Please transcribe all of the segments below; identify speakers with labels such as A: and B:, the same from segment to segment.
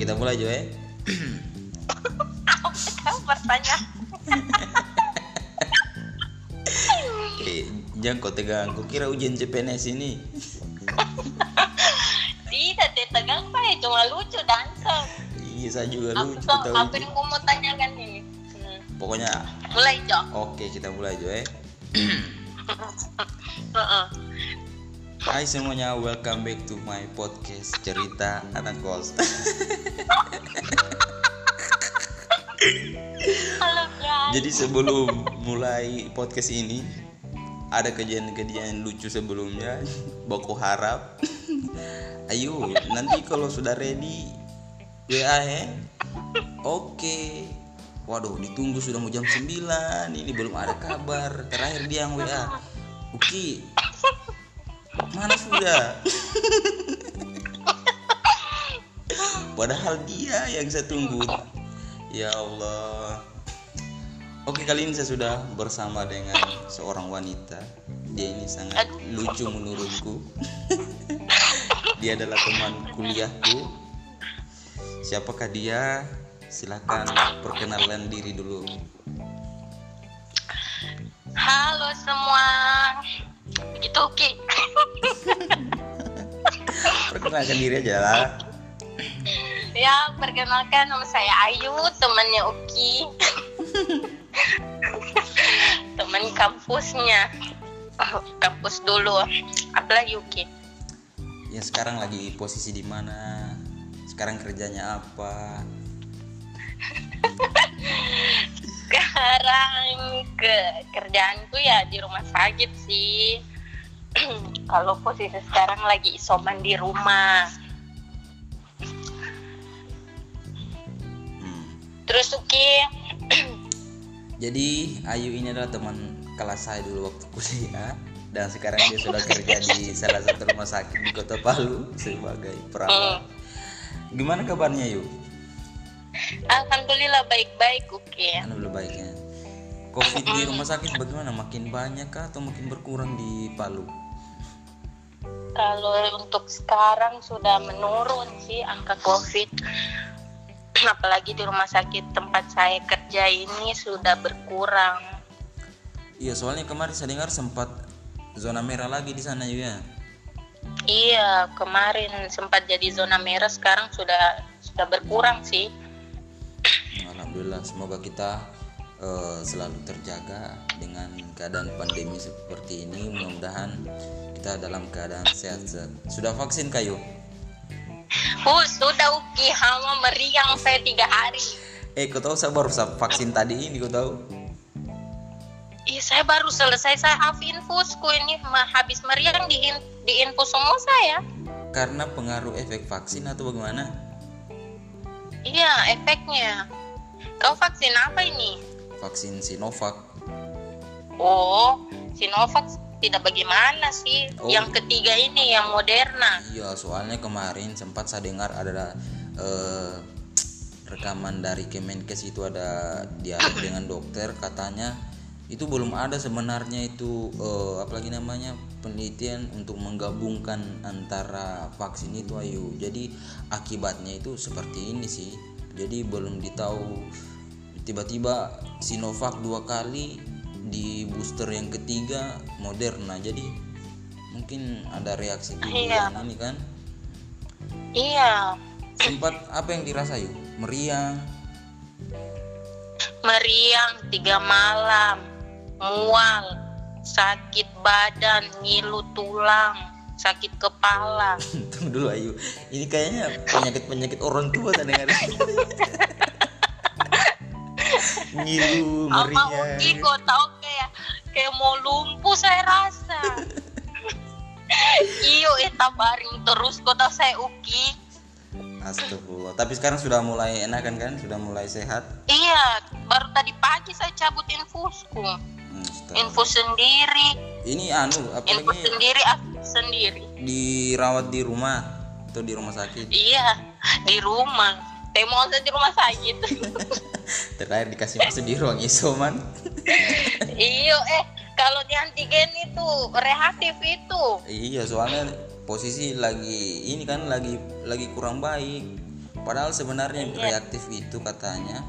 A: kita mulai Jo eh.
B: Kamu bertanya.
A: Eh, jangan kau tegang. Kau kira ujian CPNS ini?
B: Tidak, tegang Pak. Cuma lucu dancer.
A: Iya, saya juga
B: Apa,
A: lucu
B: apa yang kamu mau tanyakan ini? Hmm.
A: Pokoknya
B: Mulai, Jo.
A: oke kita mulai Jo eh.
B: Heeh.
A: Hai semuanya, welcome back to my podcast cerita anak kos.
B: Halo, guys.
A: Jadi sebelum mulai podcast ini ada kejadian-kejadian lucu sebelumnya. Boko harap. Ayo, nanti kalau sudah ready WA ya. Oke. Waduh, ditunggu sudah mau jam 9. Ini belum ada kabar. Terakhir dia yang WA. Uki. Mana sudah? Padahal dia yang saya tunggu. Ya Allah. Oke kali ini saya sudah bersama dengan seorang wanita. Dia ini sangat lucu menurutku. dia adalah teman kuliahku. Siapakah dia? Silakan perkenalan diri dulu.
B: Halo semua. Begitu, Ki.
A: Perkenalkan diri aja lah.
B: Ya, perkenalkan nama saya Ayu, temannya Uki. Teman kampusnya. Oh, Kampus dulu. Apalagi Uki?
A: Ya sekarang lagi posisi di mana? Sekarang kerjanya apa?
B: Sekarang ke kerjaanku ya di rumah sakit sih. Kalau posisi sekarang lagi isoman di rumah.
A: Hmm.
B: Terus Uki,
A: Jadi Ayu ini adalah teman kelas saya dulu waktu kuliah dan sekarang dia sudah kerja di salah satu rumah sakit di Kota Palu sebagai perawat. Gimana kabarnya Yu?
B: alhamdulillah baik-baik Uki.
A: Anu belum baik ya. Covid di rumah sakit bagaimana? Makin banyak kah atau makin berkurang di Palu?
B: Kalau untuk sekarang sudah menurun sih angka COVID. Apalagi di rumah sakit tempat saya kerja ini sudah berkurang.
A: Iya soalnya kemarin saya dengar sempat zona merah lagi di sana Yu ya.
B: Iya, kemarin sempat jadi zona merah, sekarang sudah sudah berkurang sih.
A: Alhamdulillah semoga kita eh, selalu terjaga dengan keadaan pandemi seperti ini. Mudah-mudahan kita dalam keadaan sehat. Sudah vaksin kayu?
B: Uh, sudah Uki, hama meriang saya tiga hari.
A: Eh, kau tahu saya baru vaksin tadi ini, kau tahu?
B: Iya, saya baru selesai saya half infusku ini habis meriang di di infus semua saya.
A: Karena pengaruh efek vaksin atau bagaimana?
B: Iya, efeknya. Kau vaksin apa ini?
A: Vaksin Sinovac.
B: Oh, Sinovac tidak bagaimana sih?
A: Oh.
B: Yang ketiga ini yang Moderna.
A: Iya, soalnya kemarin sempat saya dengar ada eh, rekaman dari Kemenkes itu ada dialog dengan dokter katanya itu belum ada sebenarnya itu eh, apalagi namanya penelitian untuk menggabungkan antara vaksin itu ayo. Jadi akibatnya itu seperti ini sih. Jadi belum ditahu tiba-tiba Sinovac dua kali di booster yang ketiga Moderna. Jadi mungkin ada reaksi tubuh
B: Iya.
A: yang ini kan?
B: Iya,
A: sempat apa yang dirasa yuk meriang?
B: Meriang tiga malam, mual, sakit badan, ngilu tulang, sakit kepala.
A: tunggu dulu ayu. Ini kayaknya penyakit penyakit orang tua dengar ngilu
B: Sama
A: meriang
B: Uki kok tahu kayak kayak mau lumpuh saya rasa. Iyo eta baring terus kok tahu saya Uki.
A: Astagfirullah tapi sekarang sudah mulai enakan kan sudah mulai sehat
B: Iya, baru tadi pagi saya cabut infusku.
A: Hmm.
B: Infus sendiri,
A: ini anu
B: infus
A: apalagi
B: sendiri, aktif sendiri.
A: dirawat di rumah atau di rumah sakit
B: Iya, di rumah. Temo saya di rumah sakit.
A: terakhir dikasih masuk di ruang isoman
B: Iyo, eh kalau di antigen itu reaktif itu.
A: iya soalnya posisi lagi ini kan lagi lagi kurang baik padahal sebenarnya reaktif itu katanya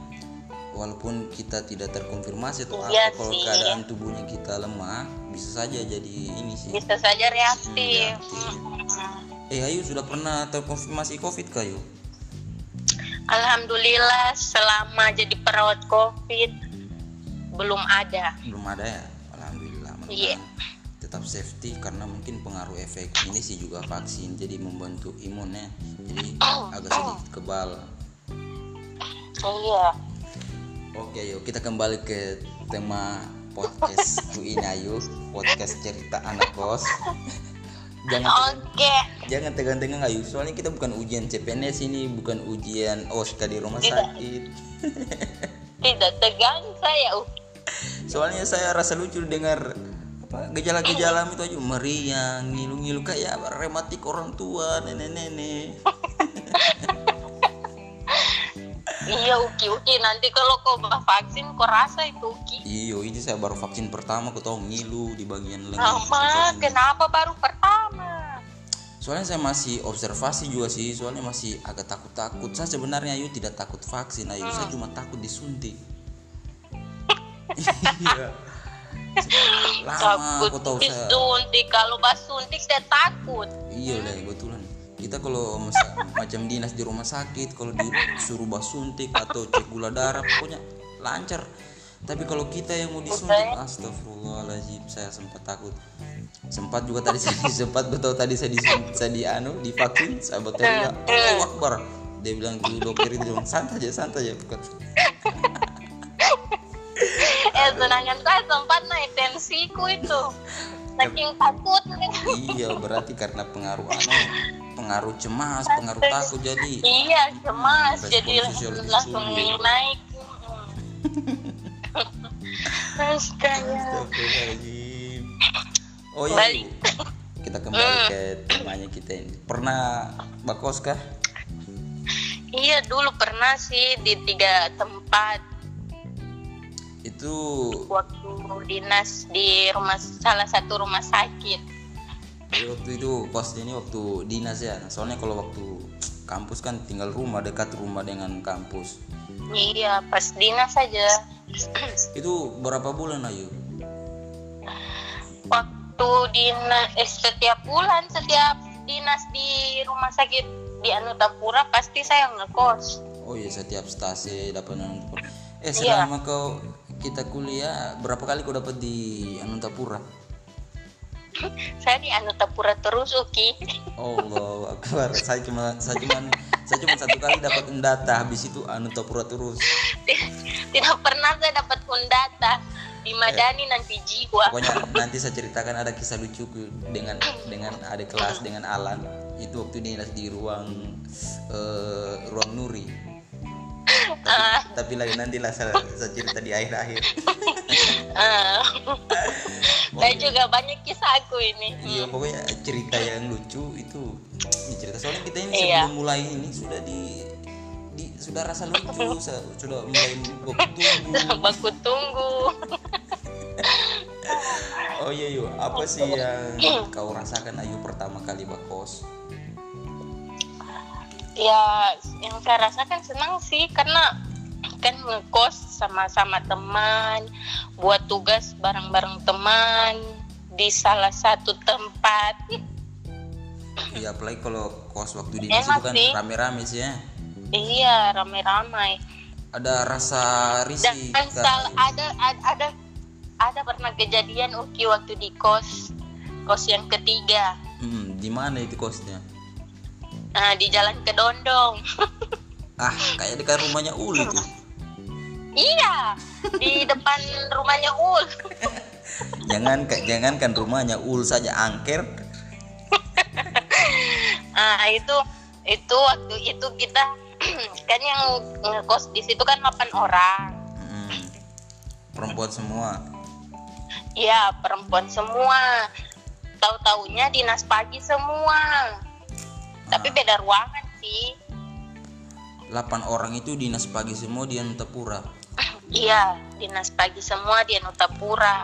A: walaupun kita tidak terkonfirmasi atau
B: Iya
A: apa kalau keadaan tubuhnya kita lemah bisa saja jadi ini sih
B: bisa saja reaktif
A: Reaktif.
B: Mm.
A: eh Ayu sudah pernah terkonfirmasi covid kayu
B: Alhamdulillah selama jadi perawat COVID belum ada.
A: belum ada ya alhamdulillah
B: Iya.
A: mudah-mudahan tetap safety karena mungkin pengaruh efek ini sih juga vaksin jadi membantu imunnya jadi agak sedikit kebal
B: Iya.
A: Oke yuk kita kembali ke tema podcast Bu ini Ayu podcast cerita anak kos jangan
B: Oke.
A: jangan tegang-tegang Ayu soalnya kita bukan ujian CPNS ini bukan ujian OSKA di rumah
B: Tidak.
A: sakit
B: Tidak tegang saya. Uh,
A: soalnya saya rasa lucu dengar apa gejala-gejala itu aja meriang ngilu-ngilu kayak rematik orang tua nenek-nenek
B: Iya Uki Uki nanti kalau kau vaksin kau rasa itu Uki.
A: iyo ini saya baru vaksin pertama aku tahu ngilu di bagian lengan
B: Mama, kenapa baru pertama?
A: Soalnya saya masih observasi juga sih, soalnya masih agak takut-takut. Saya sebenarnya Ayu tidak takut vaksin, Ayu saya cuma takut disuntik. iya. Lama
B: Takut
A: aku tahu saya.
B: disuntik. Kalau bah suntik saya takut.
A: Iya deh, betulan. Kita kalau macam dinas di rumah sakit, kalau disuruh bah suntik atau cek gula darah, pokoknya lancar. Tapi kalau kita yang mau disuntik, astagfirullahaladzim, saya sempat takut. Sempat juga tadi saya sempat betul tadi saya disuntik, saya di anu divaksin, saya teriak, Allahu Akbar. Dia bilang dulu dokter itu bilang santai aja, santai aja. Bukan.
B: Eh senangan saya sempat naik tensiku itu. Saking takut.
A: iya, berarti karena pengaruh anu, pengaruh cemas, pengaruh takut jadi
B: Iya cemas
A: Respon
B: jadi langsung naik. Astaga.
A: Astagfirullahaladzim. Oh iya,
B: Balik.
A: Kita kembali ke temanya kita ini. Pernah bakos kah?
B: Iya dulu pernah sih di tiga tempat
A: Itu
B: waktu dinas di rumah salah satu rumah sakit.
A: jadi waktu itu kosnya ini waktu dinas ya. Soalnya kalau waktu kampus kan tinggal rumah dekat rumah dengan kampus.
B: Iya pas dinas saja.
A: Itu berapa bulan Ayu?
B: waktu dinas eh, setiap bulan setiap dinas di rumah sakit di Anutapura pasti saya ngekos.
A: Oh iya setiap stasi dapat Anantapura. Eh
B: Iya.
A: selama kau kita kuliah berapa kali kau dapat di Anantapura?
B: Saya di Anutapura terus Uki.
A: Allah akbar. Saya cuma saya cuma saya cuma satu kali dapat undata habis itu Anantapura terus.
B: Tidak pernah saya dapat undata di Madani nanti jiwa.
A: Pokoknya nanti saya ceritakan ada kisah lucu dengan dengan ada kelas dengan Alan itu waktu dia di ruang eh, ruang Nuri. Tapi, tapi lagi nanti lah saya, saya cerita di akhir-akhir.
B: Ah. saya juga banyak kisah aku ini.
A: Iya pokoknya cerita yang lucu itu cerita soalnya kita ini
B: Iya.
A: sebelum mulai ini sudah di sudah rasa lucu sudah mulai bertumbuh.
B: Baku tunggu.
A: Oh iya yuk apa sih yang kau rasakan Ayu pertama kali bakos?
B: Ya, yang saya rasakan senang sih karena kan ngekos sama-sama teman, buat tugas bareng-bareng teman di salah satu tempat.
A: Iya apalagi kalau kos waktu dinas
B: Enak
A: itu kan rame-rame sih ya.
B: Iya, ramai-ramai.
A: Ada rasa
B: Dan
A: risih.
B: kan
A: Kak.
B: sal- ada, ada ada ada pernah kejadian Uki waktu di kos kos yang ketiga
A: Hmm, di mana itu kosnya?
B: nah, di jalan Kedondong.
A: Ah, kayak dekat rumahnya Uli tuh.
B: iya, di depan rumahnya Ul.
A: Jangan jangan kan rumahnya Ul saja angker.
B: Nah, itu itu waktu itu kita kan yang ngekos di situ kan 8 orang.
A: Hmm, perempuan semua.
B: Iya, perempuan semua. Tahu-taunya dinas pagi semua. Tapi
A: Ah.
B: beda ruangan sih.
A: 8 orang itu dinas pagi semua di Antapura.
B: Iya, dinas pagi semua di Nutapura.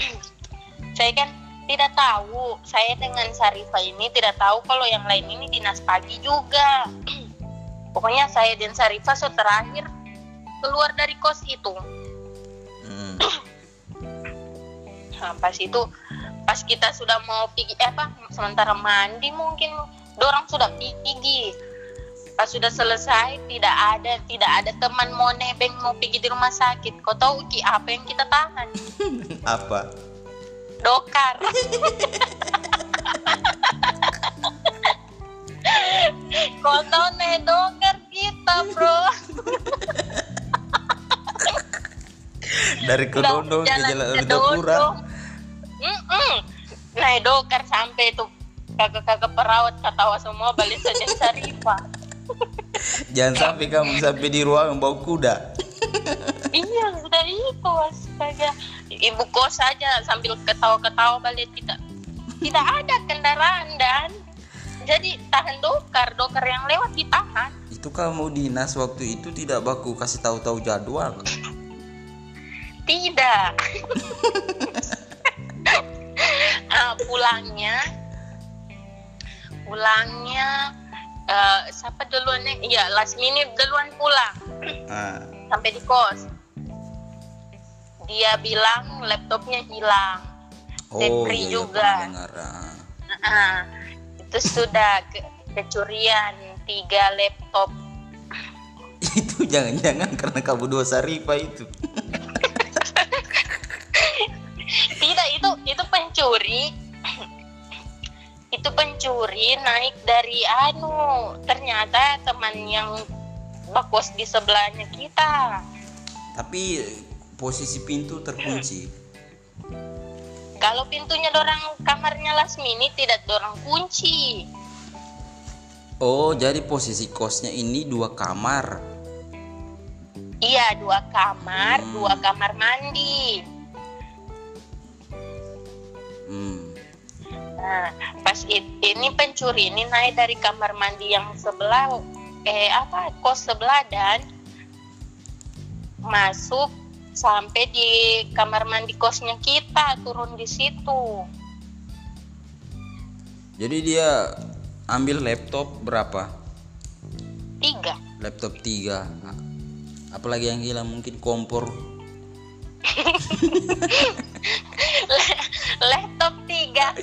B: saya kan tidak tahu. Saya dengan Sarifah ini tidak tahu kalau yang lain ini dinas pagi juga. Pokoknya saya dan Sarifah so terakhir keluar dari kos itu.
A: Hmm.
B: Nah, pas itu pas kita sudah mau pergi eh, apa sementara mandi mungkin dorang sudah pergi. Pas sudah selesai tidak ada tidak ada teman mau nebeng mau pergi di rumah sakit. Kau tahu ki apa yang kita tahan?
A: Apa?
B: dokar kau nih dokar kita bro
A: Dari Kedondong ke Jalan.
B: Mm-mm. Nah, dokar sampai itu kakak-kakak perawat ketawa semua balik saja Sarifah.
A: Jangan sampai kamu sampai di ruangan bau kuda.
B: iya, sudah itu astaga. Ibu kos saja sambil ketawa-ketawa balik tidak tidak ada kendaraan dan jadi tahan dokar, dokar yang lewat ditahan.
A: Itu kamu dinas waktu itu tidak baku kasih tahu-tahu jadwal.
B: Tidak. Ah, pulangnya, pulangnya eh, siapa duluan nih? Iya, last minute duluan pulang
A: Ah,
B: sampai di kos. Dia bilang laptopnya hilang.
A: oh iya, iya,
B: juga.
A: ah.
B: Itu sudah ke- kecurian tiga laptop.
A: Itu jangan-jangan karena kamu dua Sarifah itu.
B: Tidak itu itu pencuri. itu pencuri naik dari anu ternyata teman yang bakos di sebelahnya kita.
A: Tapi posisi pintu terkunci.
B: Kalau pintunya dorang kamarnya last minute tidak dorang kunci.
A: Oh, jadi posisi kosnya ini dua kamar.
B: Iya, dua kamar,
A: Hmm.
B: dua kamar mandi.
A: Hmm.
B: Nah, pas it- ini pencuri ini naik dari kamar mandi yang sebelah eh apa kos sebelah dan masuk sampai di kamar mandi kosnya kita turun di situ.
A: Jadi dia ambil laptop berapa?
B: Tiga.
A: Laptop tiga. Apalagi yang hilang mungkin kompor.
B: laptop tiga.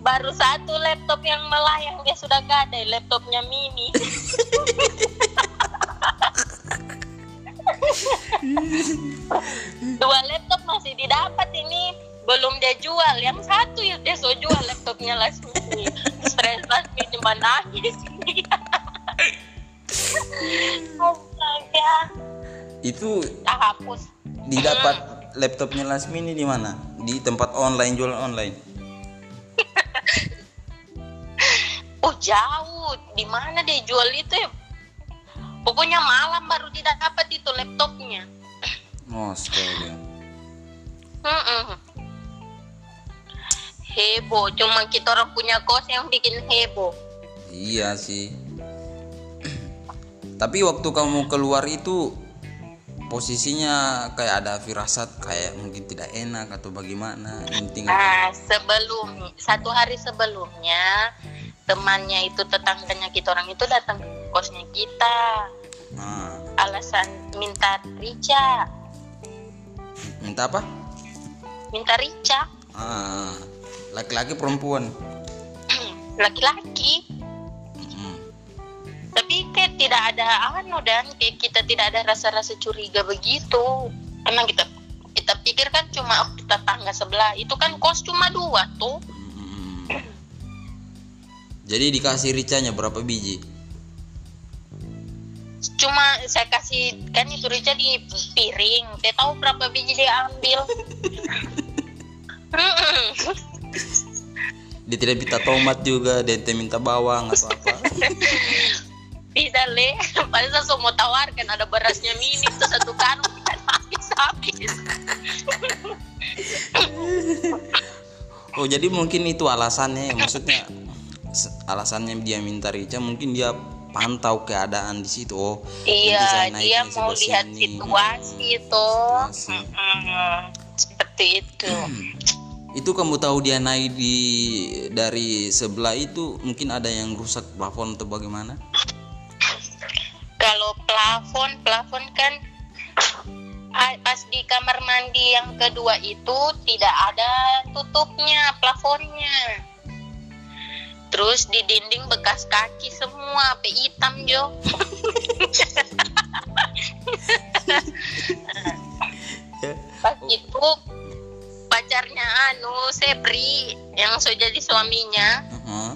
B: Baru satu laptop yang melayang dia sudah gadai laptopnya mini. Dua laptop masih didapat ini. Belum dia jual. Yang satu ya dia so jual laptopnya last minute stres last minute cuma nangis astaga
A: Itu
B: tak hapus.
A: didapat laptopnya Lasmini di mana? Di tempat online jualan online.
B: oh jauh. Di mana dia jual itu ya pokoknya malam baru didapat itu laptopnya
A: Oh, sekali.
B: Mm-mm. heboh cuma kita orang punya kos yang bikin heboh
A: Iya sih. Tapi waktu kamu keluar itu posisinya kayak ada firasat kayak mungkin tidak enak atau bagaimana intinya
B: Nah, sebelum satu hari sebelumnya temannya itu tetangganya kita orang itu datang ke kosnya kita
A: nah,
B: alasan minta rica.
A: Minta apa?
B: Minta rica.
A: Ah, laki-laki perempuan?
B: Laki-laki.
A: Mm-mm.
B: tapi kayak tidak ada anu dan kayak kita tidak ada rasa-rasa curiga begitu. Karena kita kita pikir kan cuma oh, tetangga sebelah. Itu kan kos cuma dua tuh.
A: Mm-mm. jadi dikasih ricanya berapa biji
B: cuma saya kasih kan itu rica di piring. Saya tahu berapa biji dia ambil.
A: Dia tidak minta tomat juga dia tidak minta bawang atau apa.
B: Tidak le. Padahal saya mau tawarkan ada berasnya mini tuh satu karung habis habis.
A: Oh jadi mungkin itu alasannya maksudnya s- alasannya dia minta rica mungkin dia pantau keadaan di situ oh
B: iya dia mau lihat
A: sini.
B: situasi itu. Mm-mm. seperti itu
A: itu kamu tahu dia naik di dari sebelah itu mungkin ada yang rusak plafon atau bagaimana
B: plafon plafon kan pas di kamar mandi yang kedua itu tidak ada tutupnya plafonnya terus di dinding bekas kaki semua pe hitam jo. Pas itu pacarnya anu Sepri yang sudah jadi suaminya
A: Heeh.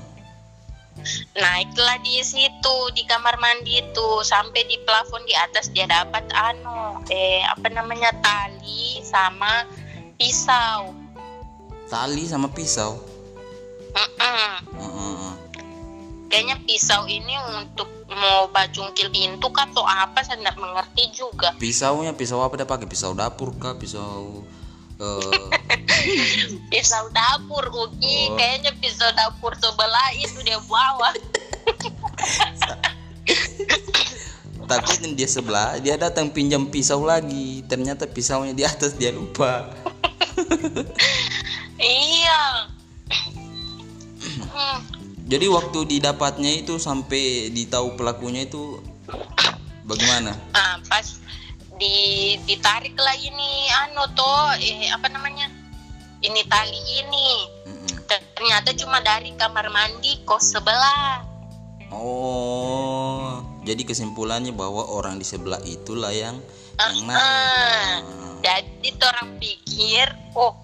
B: naiklah di situ di kamar mandi itu sampai di plafon di atas dia dapat anu eh apa namanya tali sama pisau.
A: Tali sama pisau
B: Kayaknya pisau ini untuk mau bacungkil pintu kah atau apa? Saya tidak mengerti juga.
A: Pisaunya pisau apa dia pakai? Pisau dapur kah? Pisau eh
B: pisau dapur Uki
A: Oh.
B: kayaknya pisau dapur sebelah itu dia bawa.
A: Takutnya dia sebelah dia datang pinjam pisau lagi. Ternyata pisaunya di atas dia lupa.
B: Iya Hmm.
A: jadi waktu didapatnya itu sampai ditahu pelakunya itu bagaimana
B: Ah, pas di ditarik lah ini anu toh eh apa namanya ini tali ini
A: Mm-mm.
B: ternyata cuma dari kamar mandi kos sebelah
A: oh jadi kesimpulannya bahwa orang di sebelah itulah yang yang naik
B: Ah,
A: Ah.
B: jadi orang pikir oh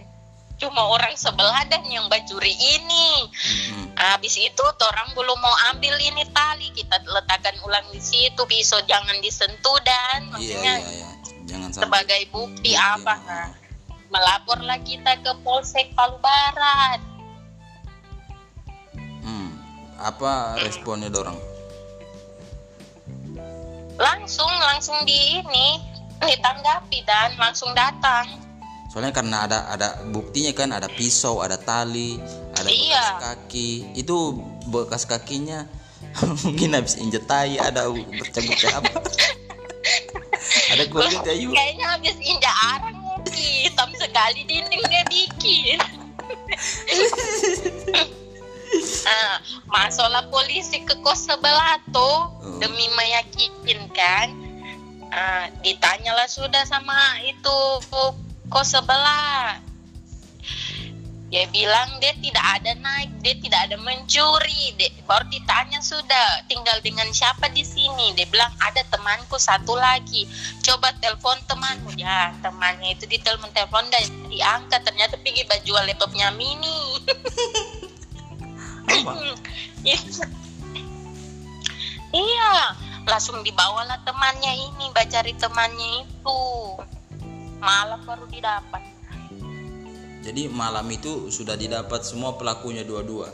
B: cuma orang sebelah dan yang bacuri ini
A: Mm-mm.
B: Habis itu orang belum mau ambil ini tali. Kita letakkan ulang di situ pisau jangan disentuh
A: iya
B: dan maksudnya
A: iya iya. Jangan sampai
B: sebagai bukti
A: Bukti,
B: apa.
A: Ah.
B: nah, melaporlah kita ke Polsek Palu Barat.
A: Hmm, apa responnya dorong
B: langsung langsung di ini ditanggapi dan langsung datang
A: soalnya karena ada ada buktinya kan ada pisau ada tali ada
B: Iya.
A: bekas kaki itu bekas kakinya mungkin habis injek tai ada bercabut apa ada kulit ayu
B: kayaknya habis injak arang mungkin hitam sekali dinding dia bikin nah, masuklah polisi ke kos sebelah tuh
A: Oh.
B: demi meyakinkan Ah, ditanyalah sudah sama itu kos sebelah? Dia bilang dia tidak ada naik dia tidak ada mencuri. Dia, baru ditanya sudah tinggal dengan siapa di sini? Dia bilang ada temanku satu lagi. Coba telepon temanmu. Ya temannya itu ditelepon telepon dan diangkat. Ternyata pergi baju laptopnya mini. Iya langsung dibawalah temannya ini bacari temannya itu malam baru didapat.
A: Jadi malam itu sudah didapat semua pelakunya dua-dua?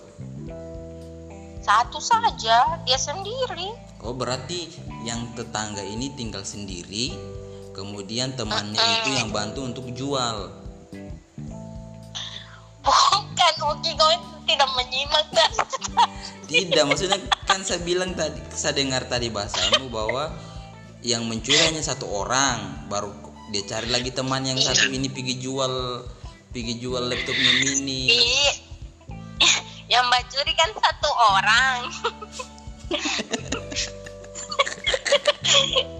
B: Satu saja dia sendiri.
A: Oh berarti yang tetangga ini tinggal sendiri kemudian temannya itu yang bantu untuk jual.
B: Bukan Oki kau tidak menyimak dan
A: Tidak, maksudnya kan saya bilang tadi, saya dengar tadi bahasamu bahwa yang mencuri hanya satu orang, baru dia cari lagi teman yang satu ini pergi jual, pergi jual laptopnya mini.
B: Ih, yang bacuri kan satu orang.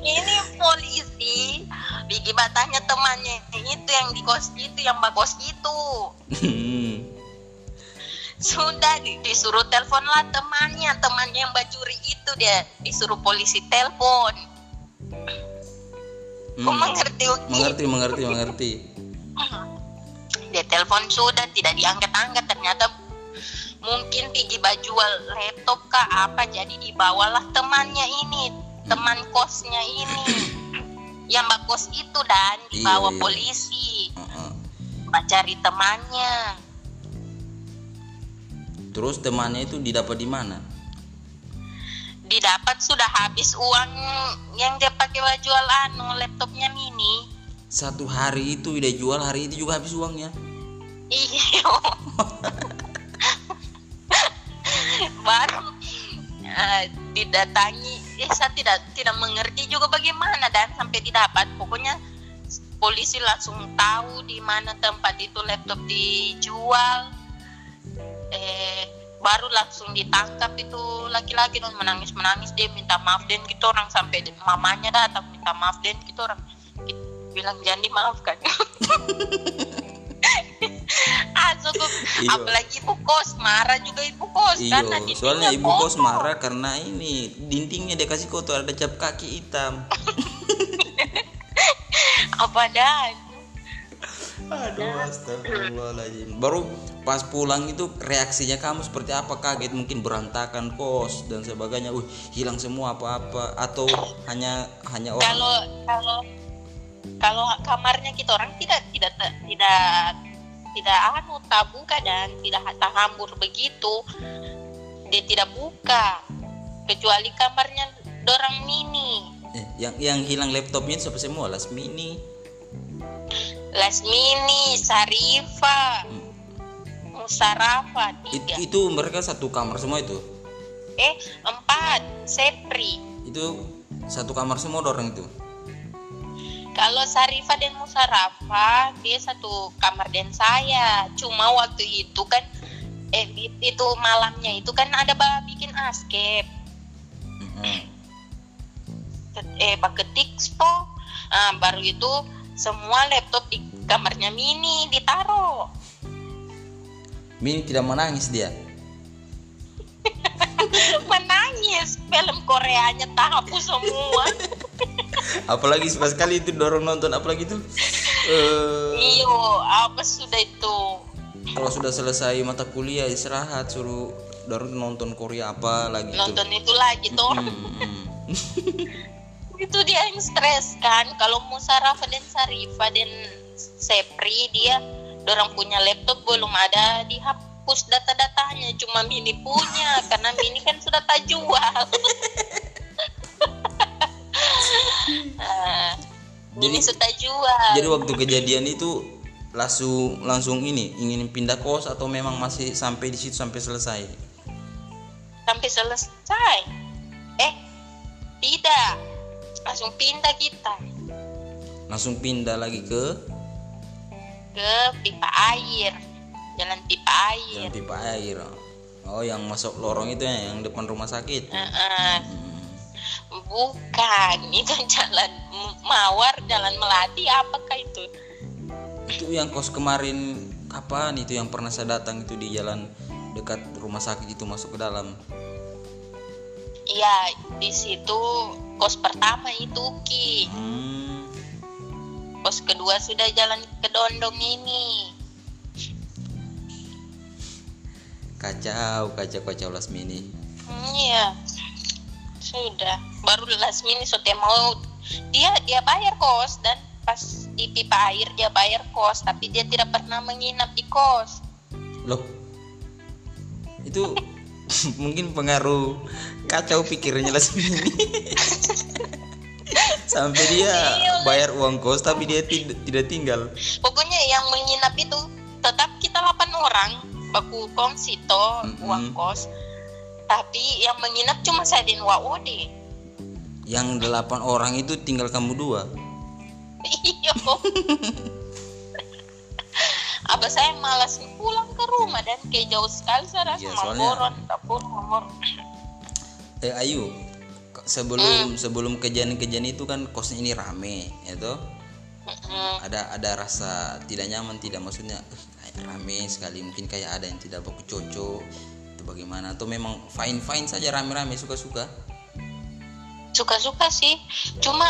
B: Ini polisi. Bigi batanya temannya itu yang di kos itu yang bakos itu. Sudah di- disuruh telepon lah temannya. Temannya yang bacuri itu dia disuruh polisi telepon
A: Hmm.
B: mengerti Uki?
A: Mengerti, mengerti, mengerti.
B: dia telepon sudah tidak diangkat-angkat ternyata mungkin pergi jual laptop kah apa jadi dibawalah temannya ini teman kosnya ini yang mbak kos itu dan dibawa
A: Iya, iya.
B: polisi mbak cari temannya
A: Terus temannya itu didapat di mana?
B: Didapat sudah habis uang yang dia pakai buat jual anu laptopnya mini
A: Satu hari itu dia jual, hari itu juga habis uangnya.
B: Iya. Baru eh, didatangi, eh, saya tidak tidak mengerti juga bagaimana dan sampai didapat. Pokoknya polisi langsung tahu di mana tempat itu laptop dijual. Eh, baru langsung ditangkap itu laki-laki dan menangis menangis dia minta maaf dan gitu orang sampai mamanya datang minta maaf dan gitu orang. Bilang jangan dimaafkan. Ah cukup
A: Iya.
B: apalagi ibu kos marah juga ibu kos
A: Iya,
B: karena
A: soalnya ibu kos marah karena ini dindingnya dia kasih kotor ada cap kaki hitam.
B: apa dan
A: Aduh, astagfirullahaladzim. Baru pas pulang itu reaksinya kamu seperti apa? Kaget mungkin berantakan kos dan sebagainya. Uh, hilang semua apa-apa atau hanya hanya orang
B: kalau kalau kalau kamarnya kita orang tidak tidak tidak tidak anu tak buka dan tidak tak hambur begitu dia tidak buka kecuali kamarnya dorang mini
A: eh, yang yang hilang laptopnya siapa semua? Lasmini.
B: Lasmini Sarifa Musarafa
A: It-
B: tiga
A: itu mereka satu kamar semua itu.
B: eh empat Sepri
A: Itu satu kamar semua orang itu.
B: Kalau Sarifa dan Musarafa dia satu kamar dan saya. Cuma waktu itu kan eh itu malamnya itu kan ada bikin askep.
A: Mm-mm.
B: Eh baketik spo. Ah, baru itu semua laptop di kamarnya Mini ditaruh.
A: Mini tidak menangis dia.
B: Menangis film Koreanya tahu semua.
A: Apalagi pas kali itu dorong nonton apalagi itu eh
B: Iyo, apa sudah itu?
A: kalau sudah selesai mata kuliah istirahat suruh dorong nonton Korea apa lagi itu.
B: Nonton itu lagi tuh.
A: Hmm.
B: itu dia yang stres kan kalau Musarafa dan Sarifa dan Sepri dia dorang punya laptop belum ada dihapus data-datanya cuma Mini punya karena Mini kan sudah tak jual. Ah, Mini
A: Jadi-
B: sudah jual.
A: Jadi waktu kejadian itu langsung langsung ini ingin pindah kos atau memang masih sampai di situ sampai selesai.
B: sampai selesai? Eh tidak. Langsung pindah kita.
A: Langsung pindah lagi ke
B: ke pipa air jalan pipa air
A: yang pipa air. Oh, yang masuk lorong itu ya, yang depan rumah sakit.
B: Heeh.
A: Hmm.
B: Bukan, itu jalan Mawar, jalan Melati, apakah itu?
A: Itu yang kos kemarin kapan itu yang pernah saya datang itu di jalan dekat rumah sakit itu masuk ke dalam.
B: Iya, di situ kos pertama itu Ki.
A: Hmm.
B: Kos kedua sudah jalan ke Dondong ini.
A: Kacau, kacau, kacau last mini.
B: Hmm, Iya. Sudah. Baru last minute sote mau dia dia bayar kos dan pas di pipa air dia bayar kos tapi dia tidak pernah menginap di kos.
A: Loh. Itu mungkin pengaruh kacau pikirnya last mini. Sampai dia bayar uang kos tapi dia tid- tidak tinggal.
B: pokoknya yang menginap itu tetap kita 8 orang baku kongsi toh
A: Mm-mm.
B: uang kos tapi yang menginap cuma saya dan Waode
A: Yang delapan orang itu tinggal kamu dua.
B: iyo apa saya malas pulang ke rumah dan kayak jauh sekali saya rasa
A: Iya,
B: mau
A: soalnya-
B: boron tak pun nomor
A: Eh Ayu, sebelum sebelum kejadian-kejadian itu kan kosnya ini rame, ya toh?
B: Mm-mm.
A: Ada ada rasa tidak nyaman, tidak maksudnya "Eh, kayak rame sekali, mungkin kayak ada yang tidak baku cocok itu bagaimana? Atau memang fine fine saja rame-rame suka-suka?
B: suka-suka sih cuma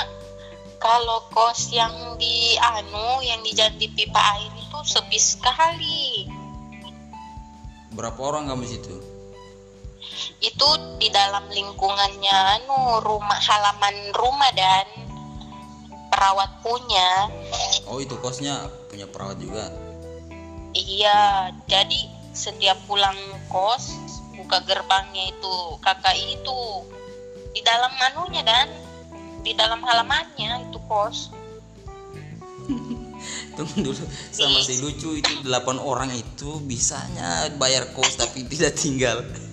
B: kalau kos yang di anu yang di di pipa air itu sepi sekali
A: Berapa orang kamu situ?
B: Itu di dalam lingkungannya anu rumah halaman rumah dan perawat punya
A: Oh itu kosnya punya perawat juga.
B: iya jadi setiap pulang kos buka gerbangnya itu kakak itu di dalam manunya dan di dalam halamannya itu kos
A: Tunggu dulu, sama si lucu itu delapan orang itu bisanya bayar kos tapi tidak tinggal.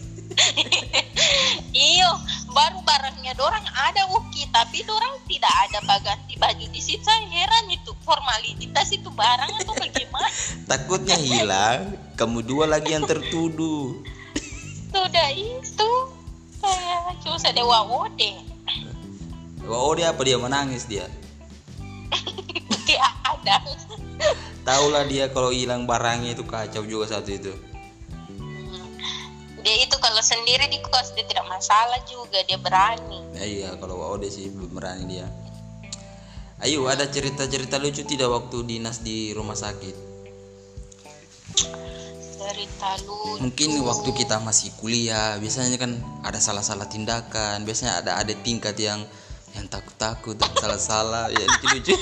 B: iyo baru barangnya dorang ada Uki. Tapi dorang tidak ada baganti baju di situ. Saya heran itu formalitas itu barang atau bagaimana?
A: Takutnya hilang, kamu dua lagi yang tertuduh.
B: sudah itu. Saya susah dewa ode.
A: Oh dia apa dia? Menangis dia.
B: Dia ada.
A: Tahulah dia kalau hilang barangnya itu kacau juga satu itu
B: dia itu kalau sendiri di kos dia tidak masalah juga dia berani.
A: Ya, iya kalau Ode sih berani dia. Ayo ada cerita-cerita lucu tidak waktu dinas di rumah sakit?
B: Cerita lucu.
A: Mungkin waktu kita masih kuliah biasanya kan ada salah-salah tindakan biasanya ada ada tingkat yang yang takut-takut dan salah-salah ya lucu-lucu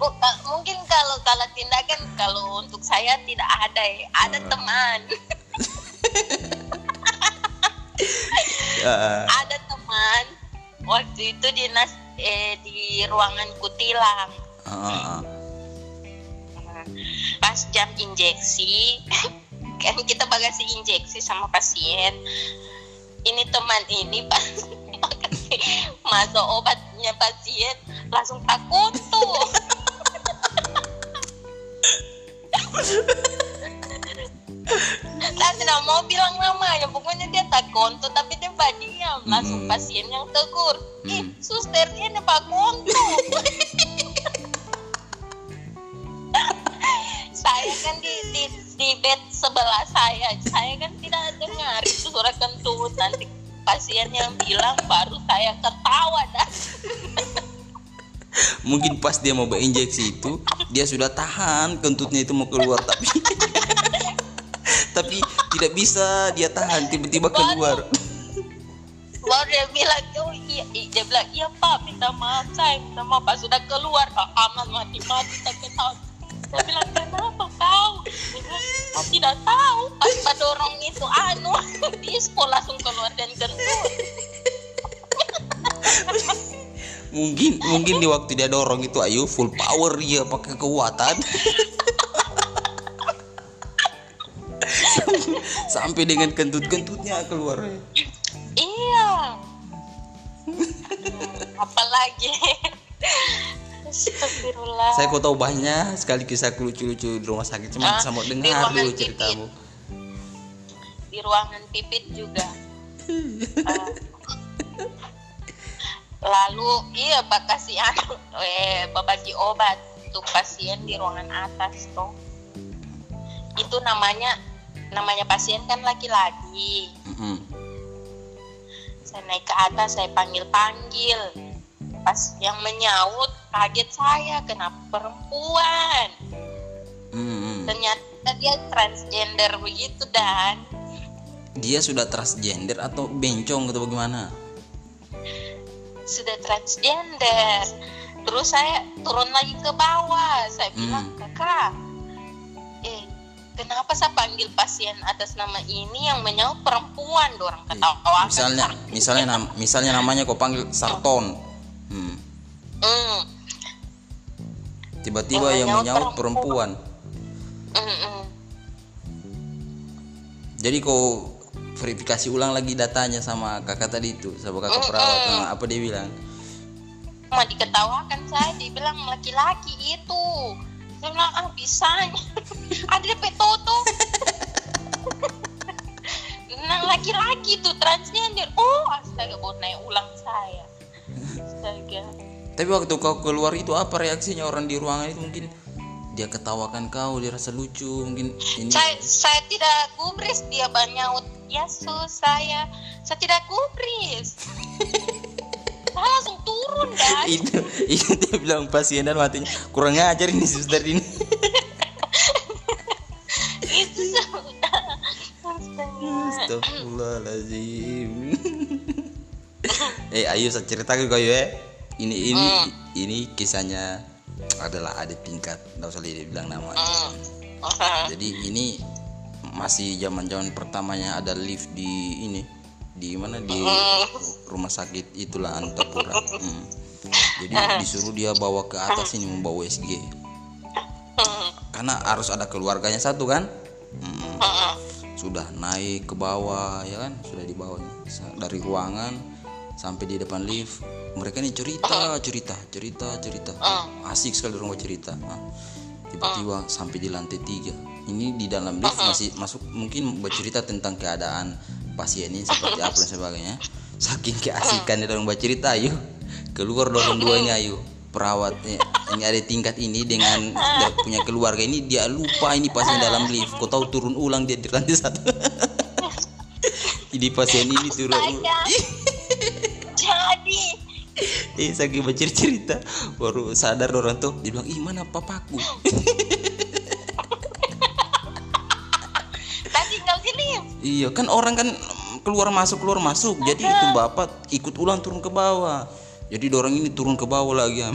B: Oh, ka- mungkin kalau kalau tindakan kalau untuk saya tidak ada ya ada teman
A: Ya,
B: ada teman waktu itu dinas eh, di ruangan kutilang.
A: Ah.
B: pas jam injeksi kan kita bagasi injeksi sama pasien. Ini teman ini pas masuk obatnya pasien langsung takut tuh saya tidak mau bilang namanya. Pokoknya dia tak konto tapi dia diam langsung
A: Mm.
B: pasien yang tegur. Ih
A: Mm.
B: susternya ini pak konto. Saya kan di, di di bed sebelah saya. Saya kan tidak dengar itu suara kentut. Nanti pasien yang bilang baru saya ketawa dah.
A: Mungkin pas dia mau injeksi itu dia sudah tahan kentutnya itu mau keluar tapi tapi tidak bisa dia tahan tiba-tiba keluar.
B: Baru dia bilang oh iya. Iya." dia bilang iya pak minta maaf saya minta maaf pas sudah keluar. Ah, aman mati mati tak ketawa saya bilang kenapa kau dia bilang "Saya tidak tahu pas pak dorong itu anu. Dispo langsung keluar dan kentut
A: mungkin mungkin di waktu dia dorong itu ayo full power dia pakai kekuatan sampai dengan kentut-kentutnya keluar
B: Iya. Apalagi. Astagfirullah.
A: saya kok tahu banyak sekali kisah lucu-lucu di rumah sakit cuma
B: Ah,
A: mau
B: di
A: dengar dulu ceritamu
B: Di ruangan pipit juga. Lalu iya pak kasih anu eh bagi obat untuk pasien di ruangan atas tuh. Itu namanya namanya pasien kan laki-laki.
A: Mm-mm.
B: Saya naik ke atas, saya panggil-panggil. Pas yang menyaut, kaget saya, kenapa perempuan?
A: Mm-mm.
B: Ternyata dia transgender begitu dan
A: dia sudah transgender atau bencong atau bagaimana
B: sudah transgender. Terus saya turun lagi ke bawah, saya bilang
A: Hmm.
B: kakak, kenapa saya panggil pasien atas nama ini yang menyaut perempuan? Dorang ketawa.
A: misalnya misalnya nam, misalnya namanya kau panggil Sarton Hmm.
B: Hmm.
A: tiba-tiba
B: Yang
A: yang
B: menyaut
A: menyaut perempuan
B: Mm, mm.
A: jadi kau verifikasi ulang lagi datanya sama kakak tadi itu sama kakak perawat sama apa dia bilang
B: Cuma diketawakan saya, dibilang laki-laki itu. Saya bilang, ah bisanya. Ada DP Toto. nah laki-laki tuh transgender. Oh astaga, baru naik ulang saya. Astaga.
A: tapi waktu kau keluar itu apa reaksinya orang di ruangan itu mungkin dia ketawakan kau dia rasa lucu mungkin ini
B: Saya, saya tidak gubris, dia banyak ya sus saya. Saya tidak gubris. saya langsung turun dan
A: itu itu dia bilang pasien dan matinya kurang ngajar ini suster ini.
B: Itu sudah.
A: Astagfirullahaladzim. Eh ayo saya ceritakan kau ya. Ini ini ini kisahnya adalah ada tingkat Nggak usah dia bilang nama
B: Hmm.
A: Jadi ini masih zaman zaman pertamanya ada lift di ini di mana? Di rumah sakit itulah Antapura. Hmm. Jadi disuruh dia bawa ke atas ini membawa USG. Karena harus ada keluarganya satu kan. Hmm sudah naik ke bawah ya kan? Sudah di bawah dari ruangan sampai di depan lift. Mereka ini cerita cerita cerita cerita. Asik sekali orang cerita Ah, tiba-tiba sampai di lantai tiga. Ini di dalam lift masih masuk mungkin bercerita tentang keadaan pasien ini seperti apa dan sebagainya. Saking keasikan dia orang bercerita ayo. Keluar dorong dua ini ayo. Perawatnya ini ada tingkat ini dengan dia punya keluarga ini dia lupa ini pasien dalam lift. Kau tahu turun ulang dia di lantai satu. Ini pasien ini turun ulang.
B: Jadi.
A: Eh saking bercerita baru sadar orang tuh. Dia bilang ih mana papaku iya kan orang kan keluar masuk keluar masuk. Jadi itu bapak ikut ulang turun ke bawah. Jadi dorong ini turun ke bawah lagi.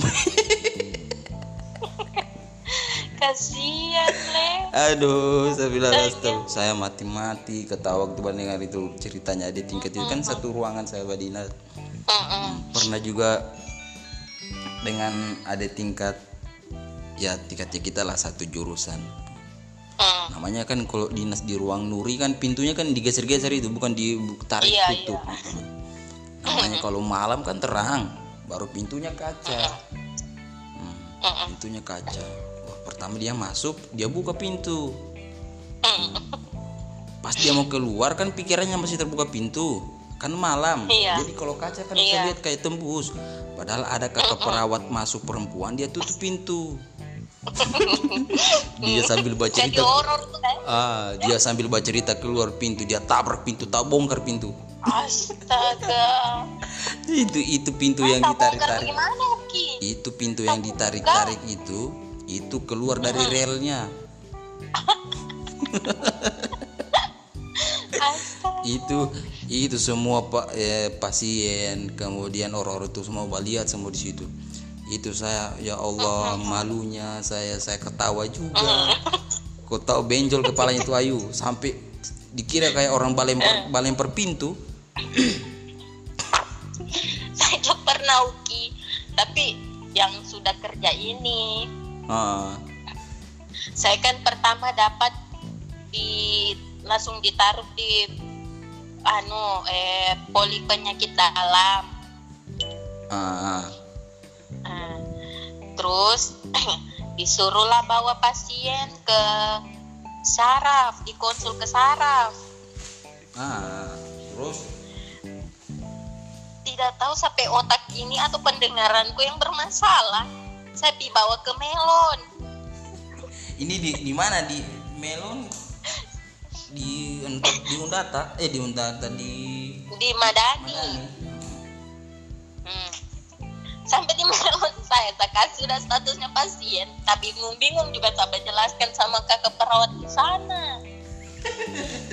B: Kasihan le.
A: Aduh saya bilang "Astaga." saya mati-mati ketawa waktu mendengar itu ceritanya. Di tingkat itu kan satu ruangan saya Badina
B: Mm-mm.
A: pernah juga dengan ada tingkat ya tingkatnya kita lah satu jurusan Namanya kan kalau dinas di ruang nuri kan pintunya kan digeser-geser itu bukan ditarik
B: Iya,
A: tutup namanya kalau malam kan terang baru pintunya kaca. Hmm, pintunya kaca. Wah, pertama dia masuk dia buka pintu.
B: Mm.
A: pas dia mau keluar kan pikirannya masih terbuka pintu kan malam.
B: Iya.
A: jadi kalau kaca kan bisa
B: Iya.
A: lihat kayak tembus. Padahal ada kakak perawat masuk perempuan dia tutup pintu dia sambil baca cerita.
B: tuh kan?
A: Ah dia sambil baca cerita keluar pintu. Dia tabrak pintu tak bongkar pintu.
B: Astaga.
A: Itu itu pintu yang
B: tak bongkar
A: ditarik-tarik.
B: gimana Ki?
A: Itu pintu yang ditarik-tarik itu itu keluar dari relnya.
B: Astaga.
A: Itu itu semua pak eh, pasien kemudian orang-orang itu semua lihat semua di situ itu saya ya Allah malunya saya saya ketawa juga. Kau tahu benjol kepalanya itu Ayu. Sampai dikira kayak orang balempar balempar pintu.
B: Saya juga pernah Uki. Tapi yang sudah kerja ini.
A: Ah.
B: Saya kan pertama dapat di langsung ditaruh di anu eh poli penyakit dalam.
A: Ah
B: Nah, terus disuruhlah bawa pasien ke saraf dikonsul ke saraf.
A: Ah terus?
B: Tidak tahu sampai otak ini atau pendengaranku yang bermasalah. Saya dibawa ke melon.
A: Ini di di mana? Di melon? Di di undata? Eh di undata di
B: di Madani.
A: Madani.
B: Hmm. Sampai di melon saya, saya kasih sudah statusnya pasien. Tapi bingung-bingung juga sampai jelaskan sama kakak perawat di sana.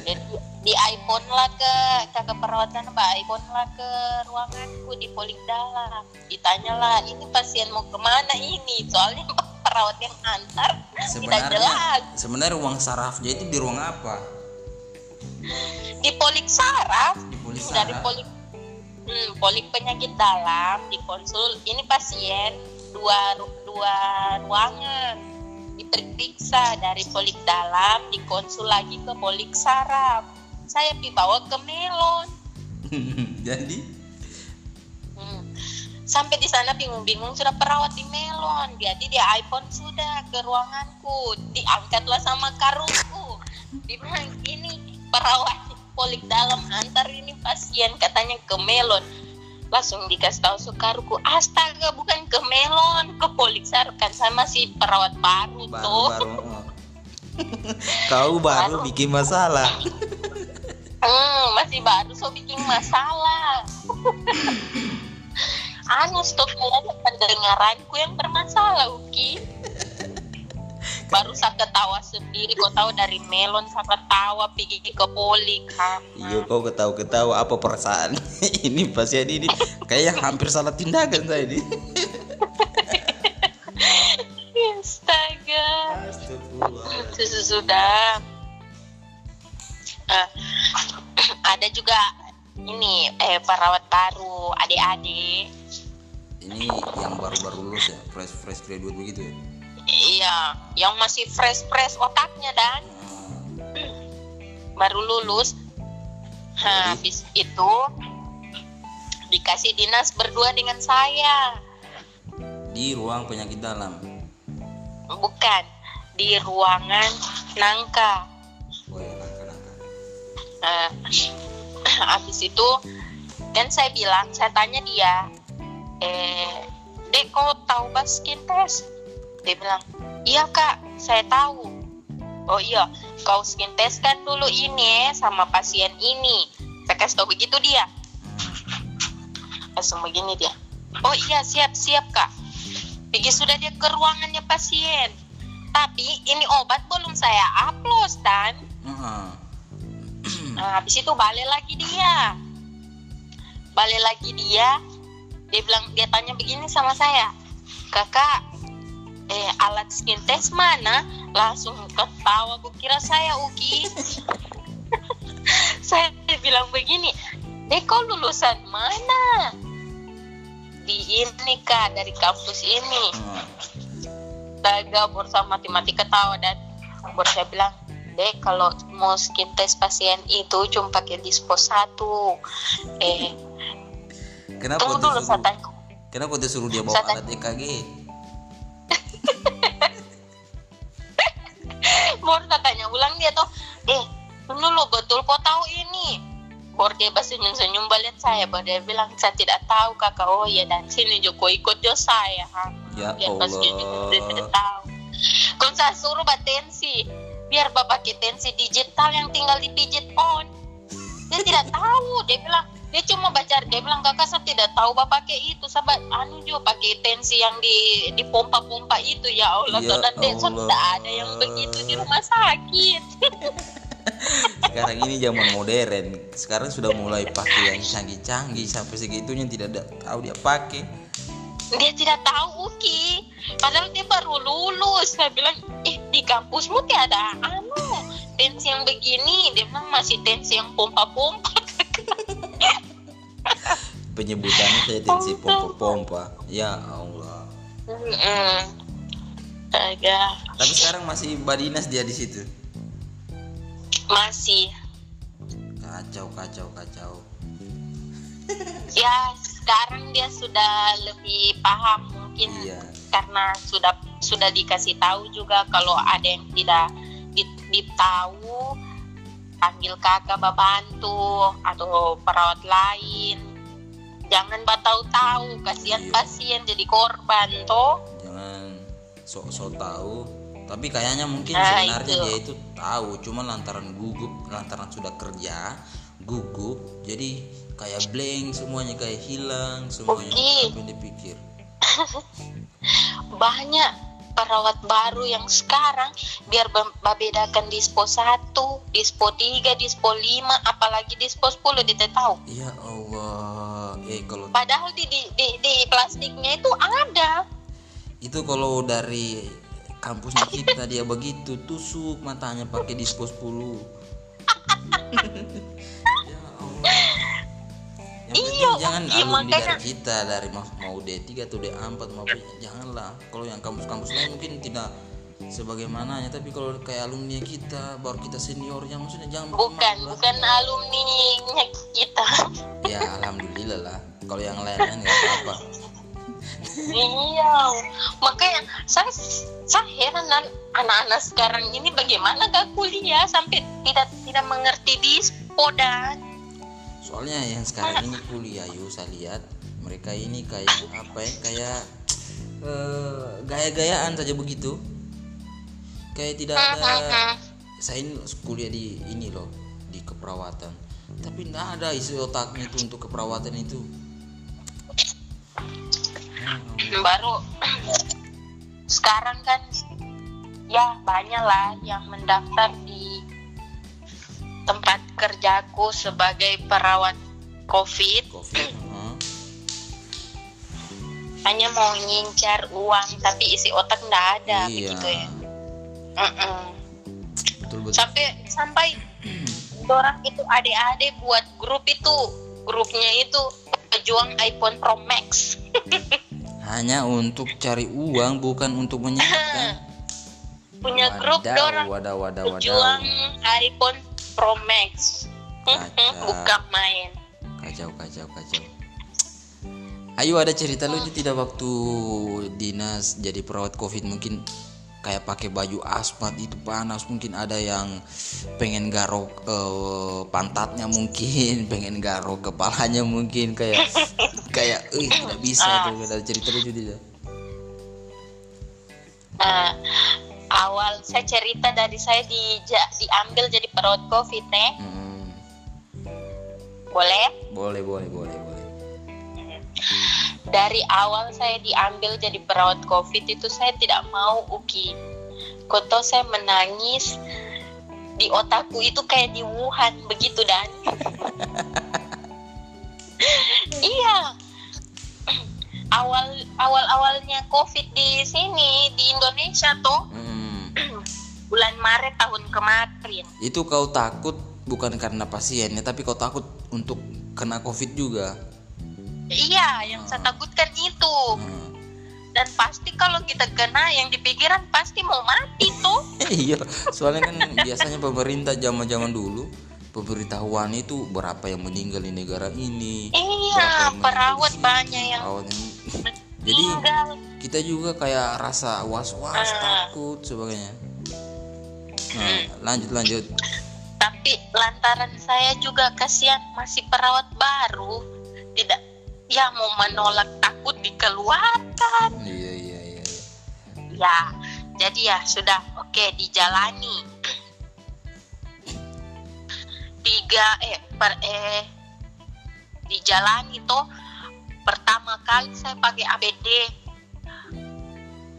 B: Jadi di iPhone lah ke kakak perawat sana, mbak iPhone lah ke ruanganku di polik dalam. Ditanyalah, ini pasien mau ke mana ini? Soalnya perawat yang antar tidak
A: sebenarnya
B: jelas.
A: sebenarnya ruang sarafnya itu di ruang apa
B: Di polik saraf,
A: di
B: dari
A: saraf
B: polik hmm, polik penyakit dalam di konsul ini pasien dua dua ruangan. Diperiksa dari polik dalam dikonsul lagi ke polik saraf. Saya dibawa ke melon.
A: Jadi?
B: Hmm. sampai di sana bingung-bingung sudah perawat di melon. Jadi di iPhone sudah ke ruanganku. Diangkatlah sama karungku dibilang ini perawat polik dalam antar ini pasien katanya ke melon. Langsung dikasih tahu sukaruku astaga bukan ke melon ke polik saraf kan sama si perawat baru,
A: baru
B: tuh.
A: baru kau baru bikin masalah.
B: Hmm, masih baru so bikin masalah. anu stop aja pendengaranku yang bermasalah Uki. Baru saya ketawa sendiri, kau tahu dari melon saya ketawa pergi ke poli kan.
A: iya kau ketawa ketawa apa perasaan ini pasien ini kayak hampir salah tindakan saya ini
B: Astaga. Susu sudah. Eh, ada juga ini eh perawat baru adik-adik
A: ini yang baru-baru lulus ya fresh fresh graduate begitu ya
B: Iya, yang masih fresh-fresh otaknya dan baru lulus. Nah, habis itu dikasih dinas berdua dengan saya.
A: di ruang penyakit dalam
B: Bukan di ruangan nangka.
A: oh ya nangka nangka
B: Nah, habis itu kan saya bilang saya tanya dia eh dek kau tahu bas skin test dia bilang iya kak saya tahu oh iya kau skin test kan dulu ini ya sama pasien ini saya kasih tahu begitu dia langsung begini dia oh iya siap siap kak pergi sudah dia ke ruangannya pasien tapi ini obat belum saya upload dan. Nah, habis itu balik lagi dia. Balik lagi dia. Dia bilang dia tanya begini sama saya. Kakak, eh alat skin test mana? Langsung ketawa. Aku kira saya Uki. saya bilang begini. Dek kau lulusan mana? Di ini kak dari kampus ini.
A: Heeh.
B: Daga bersama matematika ketawa dan baru saya bilang dek kalau mau skin test pasien itu cuma pakai dispos satu eh
A: Kenapa
B: tunggu dulu saya tanya
A: kenapa tuh suruh dia bawa
B: Saya
A: alat EKG?
B: Baru saya tanya ulang dia tuh eh dulu betul kau tahu ini. Baru dia bahasa senyum senyum balik saya baru dia bilang saya tidak tahu kakak. Oh ya dan sini Joko ikut jo saya. Ha.
A: Ya
B: Dia pas dia tidak
A: Allah.
B: tahu. Kalau saya suruh batensi biar bapak pakai tensi digital yang tinggal dipijit on. Dia tidak tahu dia bilang. Dia cuma baca dia bilang kakak saya tidak tahu bapak pakai itu. Sahabat anu juga pakai tensi yang di di pompa pompa itu. Ya Allah
A: Ya
B: dan so, tidak ada yang begitu di rumah sakit.
A: Sekarang ini zaman modern. Sekarang sudah mulai pakai yang canggih-canggih. Sampai segitunya tidak ada tahu dia pakai.
B: dia tidak tahu Uki. Padahal dia baru lulus. Saya bilang eh di kampusmu tiada anu tensi yang begini. Dia bilang masih tensi yang pompa pompa
A: Penyebutannya saya tensi pompa-pompa. Ya Allah.
B: Astaga.
A: Tapi sekarang masih Badinas dia di situ.
B: masih
A: Kacau, kacau, kacau.
B: ya sekarang dia sudah lebih paham mungkin
A: Iya.
B: karena sudah sudah dikasih tahu juga kalau ada yang tidak di- ditahu panggil kakak bantu atau perawat lain jangan batau tahu kasihan
A: Iya.
B: pasien jadi korban toh
A: Jangan sok-sok tahu. Tapi kayaknya mungkin
B: Nah,
A: sebenarnya
B: itu.
A: dia itu tahu, cuma lantaran gugup, lantaran sudah kerja, gugup, jadi kayak blank semuanya kayak hilang semuanya apa yang dipikir.
B: banyak perawat baru yang sekarang biar membedakan dispo 1, dispo 3, dispo 5, apalagi dispo 10 dia tahu.
A: Ya Allah, eh kalau
B: Padahal di, di, di, di plastiknya itu ada.
A: itu kalau dari kampusnya kita dia begitu tusuk matanya pakai dispo 10
B: Iya,
A: jangan
B: iya,
A: alumni
B: makanya-
A: dari kita dari mau, mau D3 atau D4 mau janganlah. Kalau yang kampus-kampus lain mungkin tidak sebagaimananya tapi kalau kayak alumni kita baru kita seniornya maksudnya jangan
B: Bukan,
A: lah.
B: bukan alumni kita.
A: ya alhamdulillah lah. Kalau yang lain-lain nggak apa-apa.
B: Iya, makanya saya saya heran dan anak-anak sekarang ini bagaimana gak kuliah sampai tidak tidak mengerti dispo dan
A: soalnya yang sekarang ini kuliah yuk saya lihat. Mereka ini kayak apa ya kayak eh, gaya-gayaan saja begitu. Kayak tidak ada saya ini kuliah di ini loh di keperawatan. Tapi tidak ada isi otaknya itu untuk keperawatan itu.
B: Baru sekarang kan ya banyak lah yang mendaftar di tempat kerjaku sebagai perawat COVID.
A: Covid Hah?
B: hanya mau ngincar uang tapi isi otak nggak ada
A: iya.
B: begitu ya.
A: Betul betul.
B: Sampai sampai orang itu adik-adik buat grup itu. Grupnya itu pejuang iPhone Pro Max.
A: Hanya untuk cari uang bukan untuk menyenangkan
B: punya grup
A: Wadaw,
B: dorang
A: wadaw wadaw
B: pejuang
A: wadaw
B: iPhone Pro Max.
A: Kacau.
B: bukan main.
A: Kacau kacau kacau. Ayo ada cerita lucu tidak waktu dinas jadi perawat covid mungkin kayak pakai baju asmat itu panas mungkin ada yang pengen garuk eh, pantatnya mungkin pengen garuk kepalanya mungkin kayak kayak eh tidak bisa tuh ada cerita lucu tidak.
B: Eh, awal. Saya cerita dari saya di diambil jadi perawat covid nih
A: Mm,
B: boleh?
A: Boleh boleh boleh boleh.
B: Dari awal saya diambil jadi perawat covid itu saya tidak mau uki. Koto saya menangis di otakku itu kayak di Wuhan begitu dan. Iya. Awal awal awalnya covid di sini di Indonesia tuh.
A: Mm.
B: Bulan Maret tahun kemarin.
A: Itu kau takut bukan karena pasiennya tapi kau takut untuk kena covid juga?
B: Iya yang saya takutkan itu.
A: Mm.
B: dan pasti kalau kita kena yang di pikiran pasti mau mati tuh.
A: Iya. Soalnya kan biasanya pemerintah zaman zaman dulu pemberitahuan itu berapa yang meninggal di negara ini
B: iya perawat banyak yang
A: yang- jadi kita juga kayak rasa was was
B: Ah.
A: takut sebagainya. Nah, lanjut lanjut.
B: Tapi lantaran saya juga kasihan masih perawat baru tidak ya mau menolak takut dikeluarkan
A: iya iya iya iya.
B: ya jadi ya sudah oke dijalani. Tiga eh per eh dijalani toh pertama kali saya pakai APD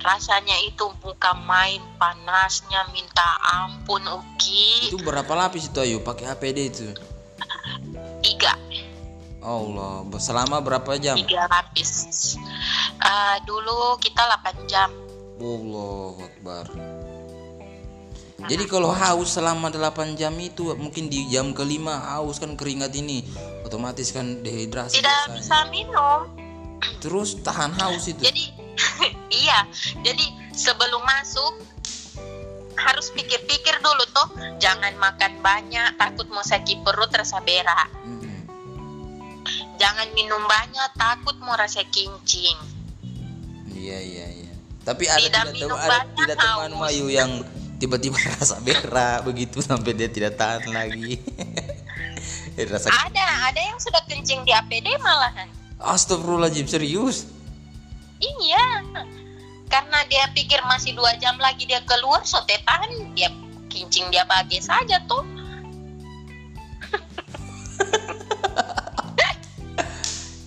B: rasanya itu bukan main panasnya minta ampun Uki.
A: Itu berapa lapis itu ayo pakai APD itu?
B: Tiga.
A: Allah selama berapa jam?
B: Tiga lapis. Eh, dulu kita 8 jam.
A: Allah Akbar jadi kalau haus selama 8 jam itu mungkin di jam kelima haus kan keringat ini otomatis kan dehidrasi
B: tidak
A: biasanya.
B: bisa minum.
A: Terus tahan haus itu.
B: Jadi iya. Jadi sebelum masuk harus pikir-pikir dulu tuh. Jangan makan banyak takut mau sakit perut rasa berak.
A: Mm-mm.
B: jangan minum banyak takut mau rasa kincing.
A: Iya iya iya. Tapi ada
B: Tidak
A: tidak,
B: minum
A: ada tidak teman. Mayu yang tiba-tiba rasa berak begitu sampai dia tidak tahan lagi. Rasa
B: ada ada yang sudah kencing di APD malahan.
A: Astagfirullahaladzim serius?
B: Iya. Karena dia pikir masih dua jam lagi dia keluar sotetan dia kincing dia bagi saja tuh.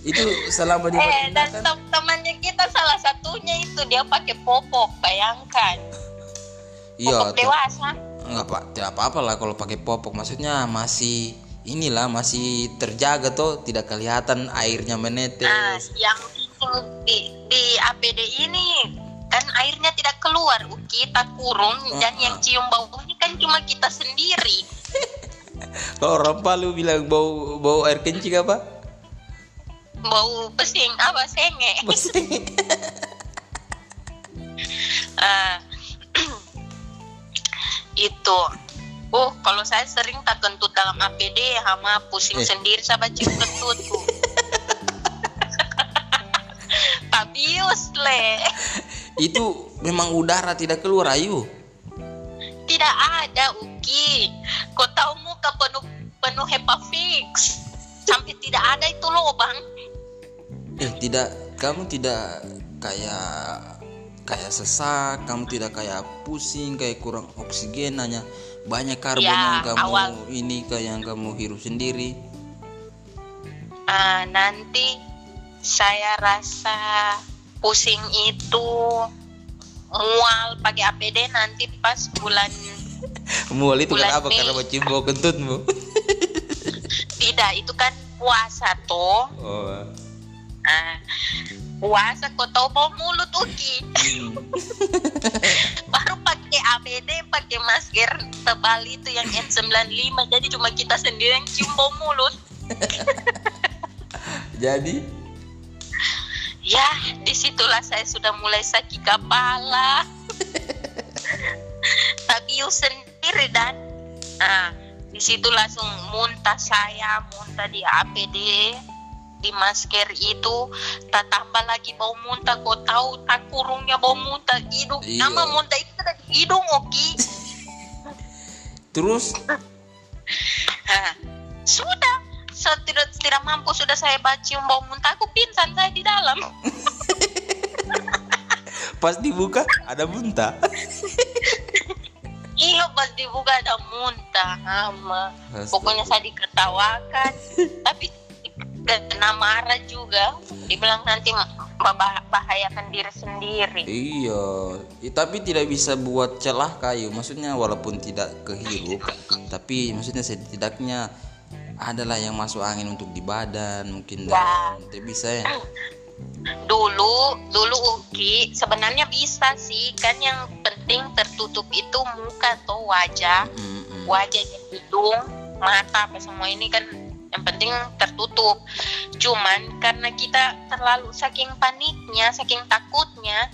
A: Itu selama dia
B: Eh, dan tem- temannya kita salah satunya itu dia pakai popok, bayangkan.
A: Iya
B: dewasa.
A: nggak pak. Tidak apa-apa lah kalau pakai popok. Maksudnya masih inilah masih terjaga tuh tidak kelihatan airnya
B: Nah,
A: menetes
B: yang kencing di di APD ini kan airnya tidak keluar, kita kurung dan yang cium baunya kan cuma kita sendiri.
A: kalau orang Palu bilang bau bau air kencing apa?
B: Bau pesing apa? Senge. Ah, itu. Oh, kalau saya sering tak kentut dalam APD sama pusing
A: Eh.
B: sendiri sama cium kentutku. Tabius le.
A: itu memang udara tidak keluar ayu
B: Tidak ada Uki. Kau tahu muka penuh penuh hepa fix. Sampai tidak ada itu lubang.
A: eh tidak kamu tidak kayak kayak sesak kamu tidak kayak pusing kayak kurang oksigen hanya banyak karbon
B: Ya,
A: yang kamu
B: awal.
A: ini kayak yang kamu hirup sendiri
B: Ah, nanti saya rasa pusing itu mual pakai APD nanti pas bulan
A: mual itu
B: Bulan
A: kenapa
B: Mei.
A: karena mencium bau kentutmu
B: tidak itu kan puasa tuh
A: oh.
B: Ah, puasa bau mulut Uki. Baru pakai APD pakai masker tebal itu yang N95 jadi cuma kita sendiri yang cium bau mulut.
A: Jadi?
B: Ya di situlah saya sudah mulai sakit kepala. Tabius sendiri dan. Ah di situ langsung muntah saya muntah di APD di masker itu tak tambah lagi bau muntah. Kau tahu tak kurungnya bau muntah hidung.
A: Iya.
B: nama muntah itu dari hidung oki
A: terus?
B: Sudah. Saya tidak tidak mampu sudah saya bacium bau muntah. Aku pingsan saya di dalam.
A: Pas dibuka ada muntah.
B: Iya pas dibuka ada muntah. Ama. Pokoknya saya diketawakan. Tapi kena marah juga dibilang nanti membah- bahayakan diri sendiri
A: Iya, I- tapi tidak bisa buat celah kayu. Maksudnya walaupun tidak kehirup, tapi maksudnya setidaknya adalah yang masuk angin untuk di badan mungkin
B: Ya.
A: dan tidak bisa ya.
B: dulu dulu Uki sebenarnya bisa sih kan yang penting tertutup itu muka atau wajah
A: Mm, mm.
B: wajah hidung mata apa semua ini kan yang penting tertutup cuman karena kita terlalu saking paniknya saking takutnya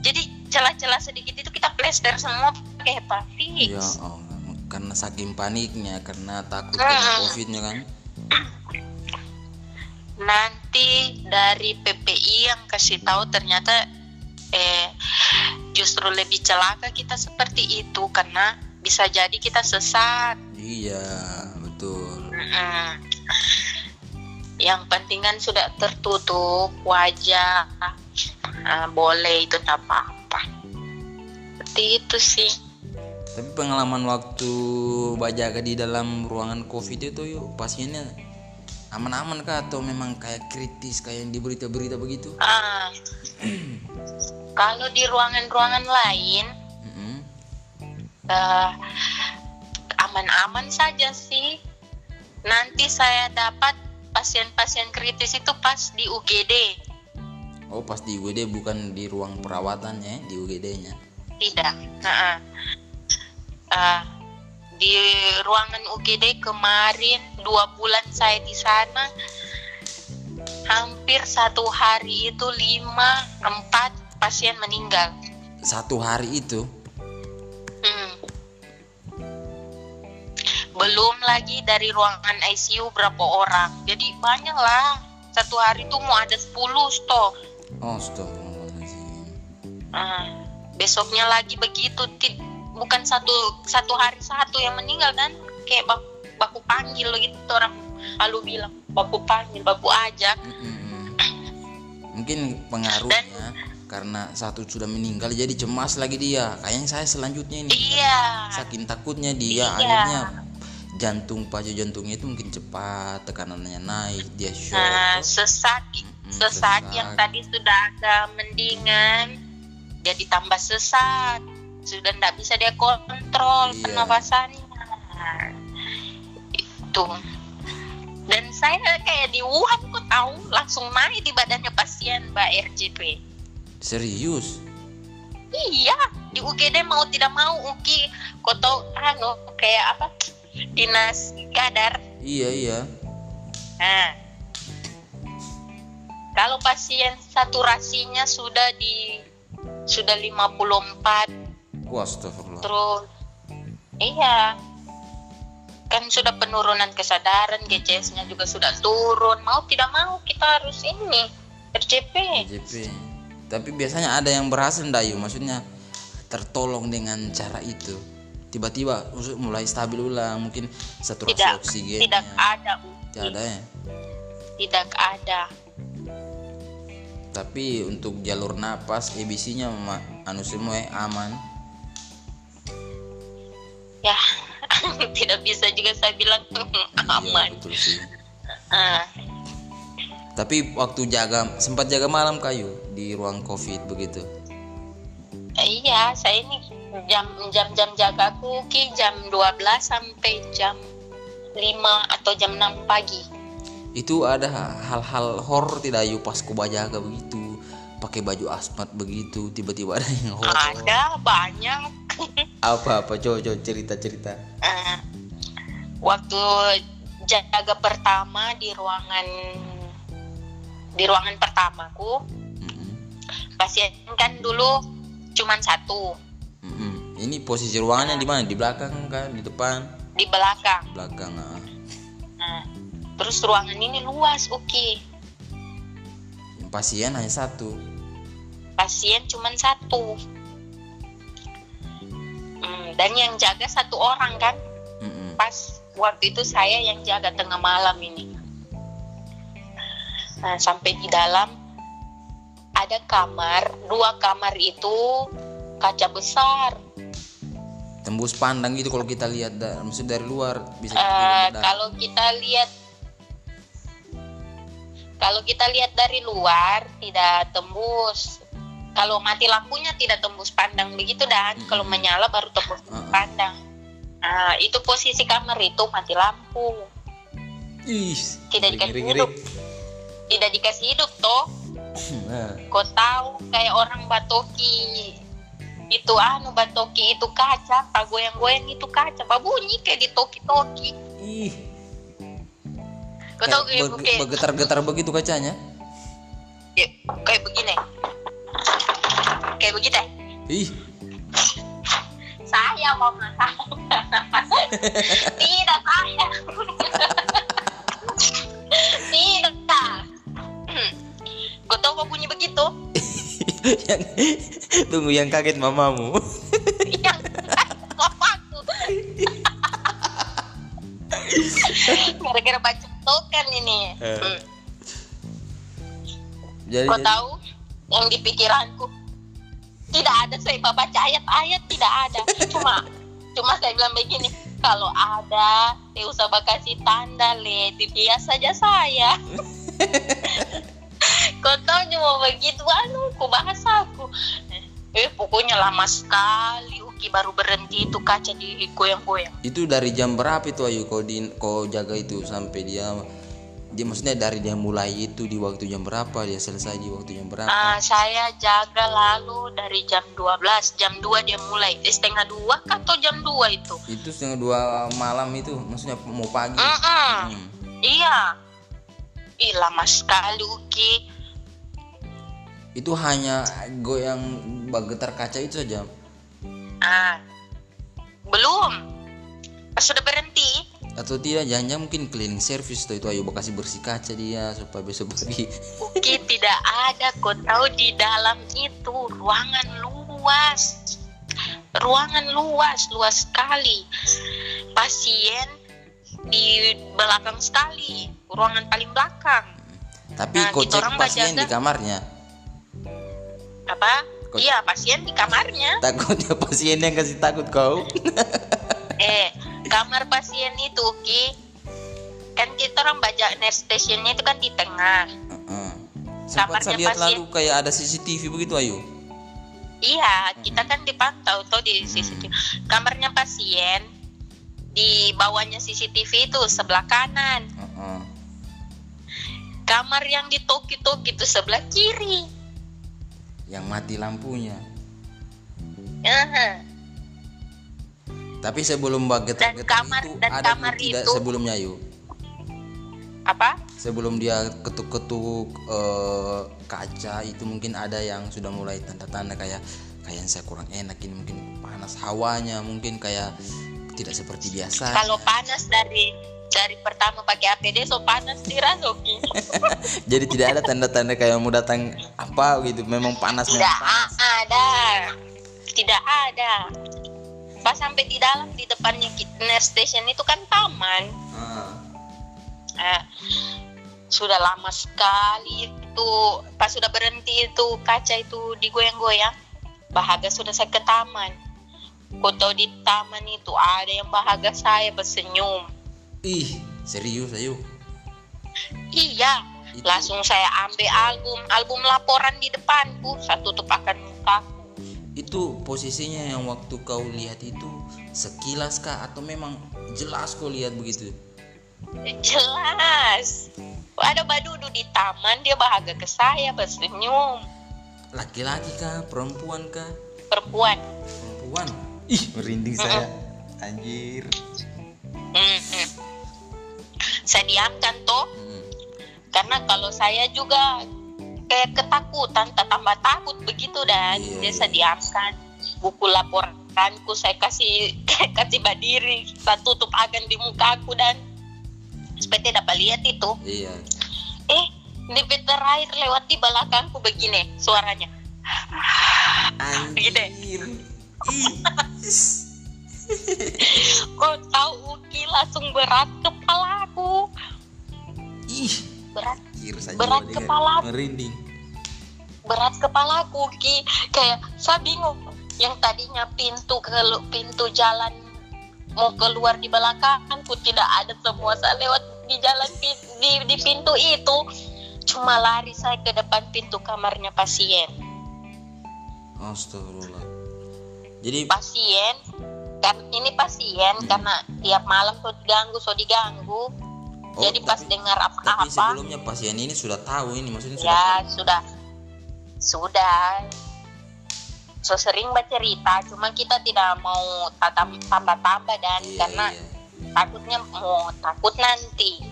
B: jadi celah-celah sedikit itu kita plester semua pakai
A: Ya
B: hepatitis
A: Allah, karena saking paniknya, karena takut kena
B: Mm.
A: covidnya kan.
B: nanti dari PPI yang kasih tahu ternyata eh justru lebih celaka kita seperti itu karena bisa jadi kita sesat
A: Iya.
B: Mm-mm. yang penting kan sudah tertutup wajah Ah, boleh itu tak apa-apa seperti itu sih
A: Tapi pengalaman waktu bajaga di dalam ruangan covid itu yuk pasiennya aman-aman kah atau memang kayak kritis kayak yang di berita-berita begitu?
B: Ah, kalau di ruangan-ruangan lain
A: Mm-mm.
B: eh, aman-aman saja sih. Nanti saya dapat pasien-pasien kritis itu pas di UGD,
A: Oh pas di UGD bukan di ruang perawatannya, ya, di UGD-nya.
B: tidak. Nah, eh, di ruangan UGD kemarin dua bulan saya di sana, hampir satu hari itu lima empat pasien meninggal.
A: Satu hari itu.
B: Hmm. Belum lagi dari ruangan ICU berapa orang. Jadi banyak lah. Satu hari tuh mau ada 10 stok.
A: Oh, astagfirullahaladzim.
B: Ah, besoknya lagi begitu. Ti- Bukan satu satu hari satu yang meninggal kan. Kayak baku, baku panggil gitu orang lalu bilang baku panggil, baku ajak.
A: Mungkin pengaruhnya karena satu sudah meninggal jadi cemas lagi dia. Kayaknya saya selanjutnya ini.
B: Iya.
A: Saking takutnya dia
B: Iya.
A: akhirnya jantung pacu jantungnya itu mungkin cepat, tekanannya naik, dia shock.
B: Nah, sesak
A: Mm-mm,
B: sesak
A: sesak.
B: yang tadi sudah agak mendingan jadi tambah sesat sudah tidak bisa dia kontrol
A: Iya.
B: pernapasannya itu dan saya kayak di Wuhan kok tahu langsung naik di badannya pasien Mbak RJP
A: Serius?
B: iya di UGD mau tidak mau Uki kok tahu anu kayak apa dinas kadar
A: Iya iya.
B: Nah, kalau pasien saturasinya sudah di sudah 54
A: Wah, astagfirullah.
B: terus iya kan sudah penurunan kesadaran GCS-nya juga sudah turun mau tidak mau kita harus ini RCP
A: JP. Tapi biasanya ada yang berhasil Dayu, maksudnya tertolong dengan cara itu. Tiba-tiba mulai stabil ulang, mungkin saturasi
B: tidak
A: oksigennya.
B: tidak ada
A: Tidak ada ya.
B: tidak ada
A: Tapi untuk jalur napas ABC-nya ma- anu semua ya, aman.
B: ya tidak bisa juga saya bilang aman
A: Iya, betul sih.
B: Ah,
A: Tapi waktu jaga sempat jaga malam kayu di ruang Covid begitu.
B: Iya saya ini jam jam jam jagaku ki jam 12 sampai jam 5 atau jam 6 pagi
A: Itu ada hal-hal horor tidak Ayu pas ku jaga begitu, pakai baju asmat begitu, tiba-tiba ada yang horor.
B: ada banyak
A: Apa-apa coba coba cerita-cerita.
B: Eh, waktu jaga pertama di ruangan di ruangan pertamaku
A: Mm-mm.
B: pasien kan dulu cuman satu
A: Mm-mm. Ini posisi ruangannya di mana? Di belakang kan? Di depan?
B: di belakang
A: Belakang. ah.
B: Nah, terus ruangan ini luas Uki
A: pasien hanya satu
B: pasien cuma satu Hmm, dan yang jaga satu orang kan
A: Mm-mm.
B: pas waktu itu saya yang jaga tengah malam ini nah sampai di dalam ada kamar dua kamar itu kaca besar.
A: Tembus pandang gitu kalau kita lihat da- maksud dari luar bisa da-
B: kalau kita lihat kalau kita lihat dari luar tidak tembus. Kalau mati lampunya tidak tembus pandang begitu dan
A: Mm-mm.
B: kalau menyala baru tembus
A: Ah, ah.
B: pandang. Nah, itu posisi kamar itu mati lampu.
A: Ih
B: tidak dikasih hidup. tidak dikasih hidup toh
A: Nah,
B: kau tahu kayak orang batoki. Itu anu batoki itu kaca pak goyang-goyang itu kaca pak bunyi kayak ditoki-toki
A: ih.
B: Kau tahu kayak,
A: Kayak
B: kayak,
A: bergetar-getar begitu kacanya?
B: Kayak, kayak begini. Kayak begitu.
A: Ih.
B: Saya mau tidak saya. Tidak kau tahu kok bunyi begitu?
A: Yang tunggu yang kaget mamamu.
B: Yang bapakku gara-gara baca token ini. Hmm.
A: jadi
B: kau tahu yang di pikiranku tidak ada saya baca ayat-ayat tidak ada. Cuma cuma saya bilang begini kalau ada saya usah kasih tanda le dia saja saya tahu cuma begitu anu ku bahasa aku. Eh pokoknya lama sekali Uki baru berhenti itu kaca di goyang-goyang.
A: Itu dari jam berapa itu ayu kau di kau jaga itu? Sampai dia dia maksudnya dari dia mulai itu di waktu jam berapa? Dia selesai di waktu jam berapa?
B: Ah, saya jaga lalu dari jam 12 jam 2 dia mulai. Eh, setengah dua atau jam 2 itu?
A: Itu setengah dua malam itu maksudnya mau pagi?
B: Mm-mm.
A: Hmm.
B: iya. Ih, lama sekali Uki
A: itu hanya goyang bergetar kaca itu saja.
B: Ah belum. Pas sudah berhenti.
A: Atau tidak jangan mungkin cleaning service tuh itu ayo bekasi bersih kaca dia supaya besok pagi.
B: Uki tidak ada kau tahu di dalam itu ruangan luas. Ruangan luas luas sekali. Pasien di belakang sekali ruangan paling belakang.
A: Tapi
B: Nah,
A: kau cek pasien
B: bajaga.
A: di kamarnya
B: apa? Iya pasien di kamarnya.
A: Takutnya pasien yang kasih takut kau.
B: Eh kamar pasien itu Ki. Kan kita orang baca nurse stationnya itu kan di tengah.
A: Heeh. sempat saya
B: Kamarnya
A: lihat
B: pasien.
A: lalu kayak ada CCTV begitu ayo
B: iya kita kan dipantau tuh di
A: Hmm.
B: CCTV kamarnya pasien di bawahnya CCTV itu sebelah kanan.
A: Heeh.
B: kamar yang di toki-toki itu sebelah kiri
A: yang mati lampunya.
B: Aha.
A: tapi sebelum
B: Dan
A: getar
B: kamar-
A: itu
B: dan
A: ada
B: kamar
A: tidak
B: itu-
A: sebelumnya yuk
B: apa?
A: Sebelum dia ketuk-ketuk eh, kaca itu mungkin ada yang sudah mulai tanda-tanda kayak kayak saya kurang enak ini mungkin panas hawanya mungkin kayak tidak seperti biasa.
B: Kalau panas dari dari pertama pakai APD so panas dirasuki
A: jadi tidak ada tanda-tanda kayak mau datang apa gitu memang panas
B: tidak
A: panas.
B: ada. Tidak ada. Pas sampai di dalam di depannya nurse station itu kan taman. Eh, sudah lama sekali itu pas sudah berhenti itu kaca itu digoyang-goyang bahagia sudah saya ke taman. Kau tahu di taman itu ada yang bahagia saya bersenyum
A: ih serius ayo.
B: Iya
A: Itu-
B: langsung saya ambil album album laporan di depanku saya tutup akan mukaku
A: itu posisinya yang waktu kau lihat itu sekilas kah? Atau memang jelas kau lihat begitu?
B: Jelas. Ada badudu di taman dia bahagia ke saya bersenyum.
A: Laki-laki kah? Perempuan kah?
B: Perempuan.
A: Perempuan? Ih merinding saya. Anjir.
B: Mm-mm. Saya diamkan toh.
A: Hmm.
B: karena kalau saya juga kayak ketakutan tak tambah takut begitu dan.
A: Iya,
B: dia saya diamkan buku laporanku saya kasih kasih badiri saya tutup agan di muka aku dan. Tidak dapat lihat itu.
A: Iya.
B: Eh DP terakhir lewat di belakangku begini suaranya.
A: Anjir.
B: Kok tahu Uki langsung berat kepalaku
A: ih
B: berat. Berat kepala.
A: merinding.
B: Berat kepalaku Ki. Kayak saya bingung. Yang tadinya pintu ke pintu jalan mau keluar di belakangku tidak ada semua saya lewat di jalan di, di pintu itu. Cuma lari saya ke depan pintu kamarnya pasien.
A: Astagfirullah. Jadi
B: pasien kan ini pasien
A: Hmm.
B: karena tiap malam so diganggu so diganggu
A: oh,
B: jadi pas
A: tapi-
B: dengar
A: tapi
B: apa-apa
A: sebelumnya pasien ini sudah tahu ini maksudnya sudah
B: ya sudah. Sudah. So sering bercerita cuma kita tidak mau tatap tambah-tambah dan
A: Iya,
B: karena
A: iya.
B: takutnya mau takut nanti.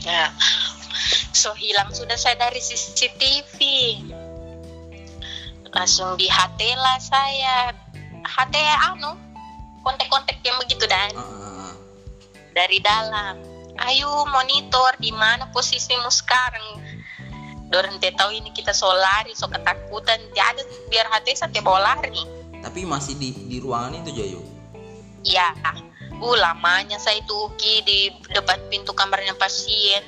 B: Ya. So hilang sudah saya dari CCTV langsung di HT lah saya. HT anu kontak-kontak yang begitu dan
A: Ah, ah, ah.
B: Dari dalam. Ayo monitor di mana posisimu sekarang. Dorang teh tahu ini kita so lari so ketakutan. Tidak ada biar hati saya bawa lari.
A: Tapi masih di di ruangan itu Jayo
B: ya uh lamanya saya itu Uki di depan pintu kamarnya pasien.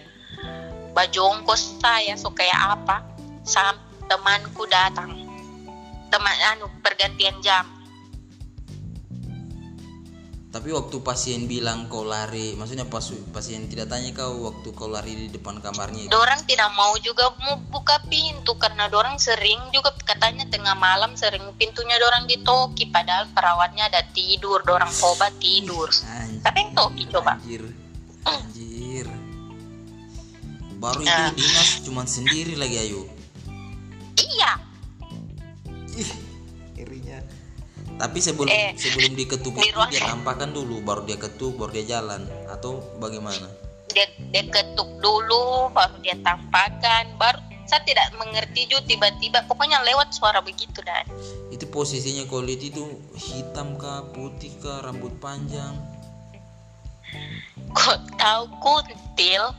B: Bajongkos saya so kayak apa? Sam temanku datang. Teman anu pergantian jam
A: tapi waktu pasien bilang kau lari maksudnya pas pasien tidak tanya kau waktu kau lari di depan kamarnya itu
B: Dorang tidak mau juga mau buka pintu karena dorang sering juga katanya tengah malam sering pintunya dorang ditoki padahal perawatnya ada tidur, dorang obat tidur.
A: Anjir,
B: Tapi yang toki coba.
A: anjir anjir baru
B: Nah.
A: itu dinas cuman sendiri lagi ayo
B: Iya,
A: ih tapi sebelum
B: Eh,
A: sebelum diketuk
B: di ruang-
A: dia tampakkan dulu baru dia ketuk baru dia jalan. Atau bagaimana?
B: Dia, dia ketuk dulu, baru dia tampakkan, baru saya tidak mengerti juga tiba-tiba. Pokoknya lewat suara begitu dan.
A: Itu posisinya kau lihat itu hitam kah putih kah rambut panjang?
B: Kok tahu kuntil?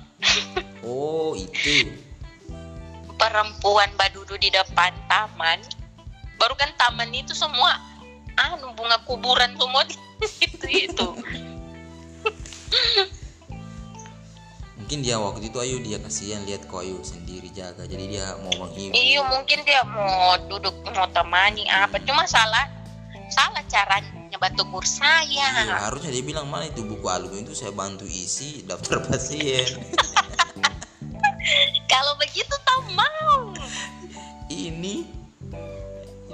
A: Oh itu.
B: Perempuan badudu di depan taman. Baru kan taman itu semua anu bunga kuburan semua di itu itu
A: mungkin dia waktu itu ayo dia kasihan lihat kau ayo sendiri jaga. Jadi dia mau menghibur.
B: Iya mungkin dia mau duduk mau temani apa. Cuma salah salah caranya bategur
A: Iya,
B: saya.
A: Harusnya dia bilang mana itu buku album itu? Saya bantu isi daftar pasien.
B: Kalau begitu tak mau.
A: Ini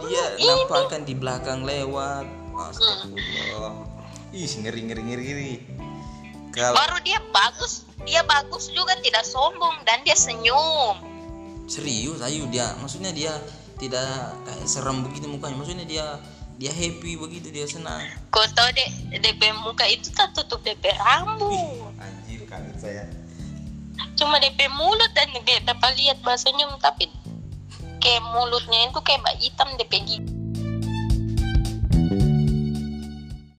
A: dia nampakkan di belakang lewat. Astagfirullah. Ih ngeri ngeri ngeri ngeri. Kalau
B: baru dia bagus dia bagus juga tidak sombong dan dia senyum.
A: Serius ayo dia. Maksudnya dia tidak kayak serem begitu mukanya. Maksudnya dia dia happy begitu dia senang.
B: Kau tahu deh DP muka itu tak tutup DP rambut.
A: Anjir kaget saya.
B: Cuma DP mulut dan DP dapat lihat bahasa senyum tapi kayak mulutnya itu kayak bak hitam DP gigi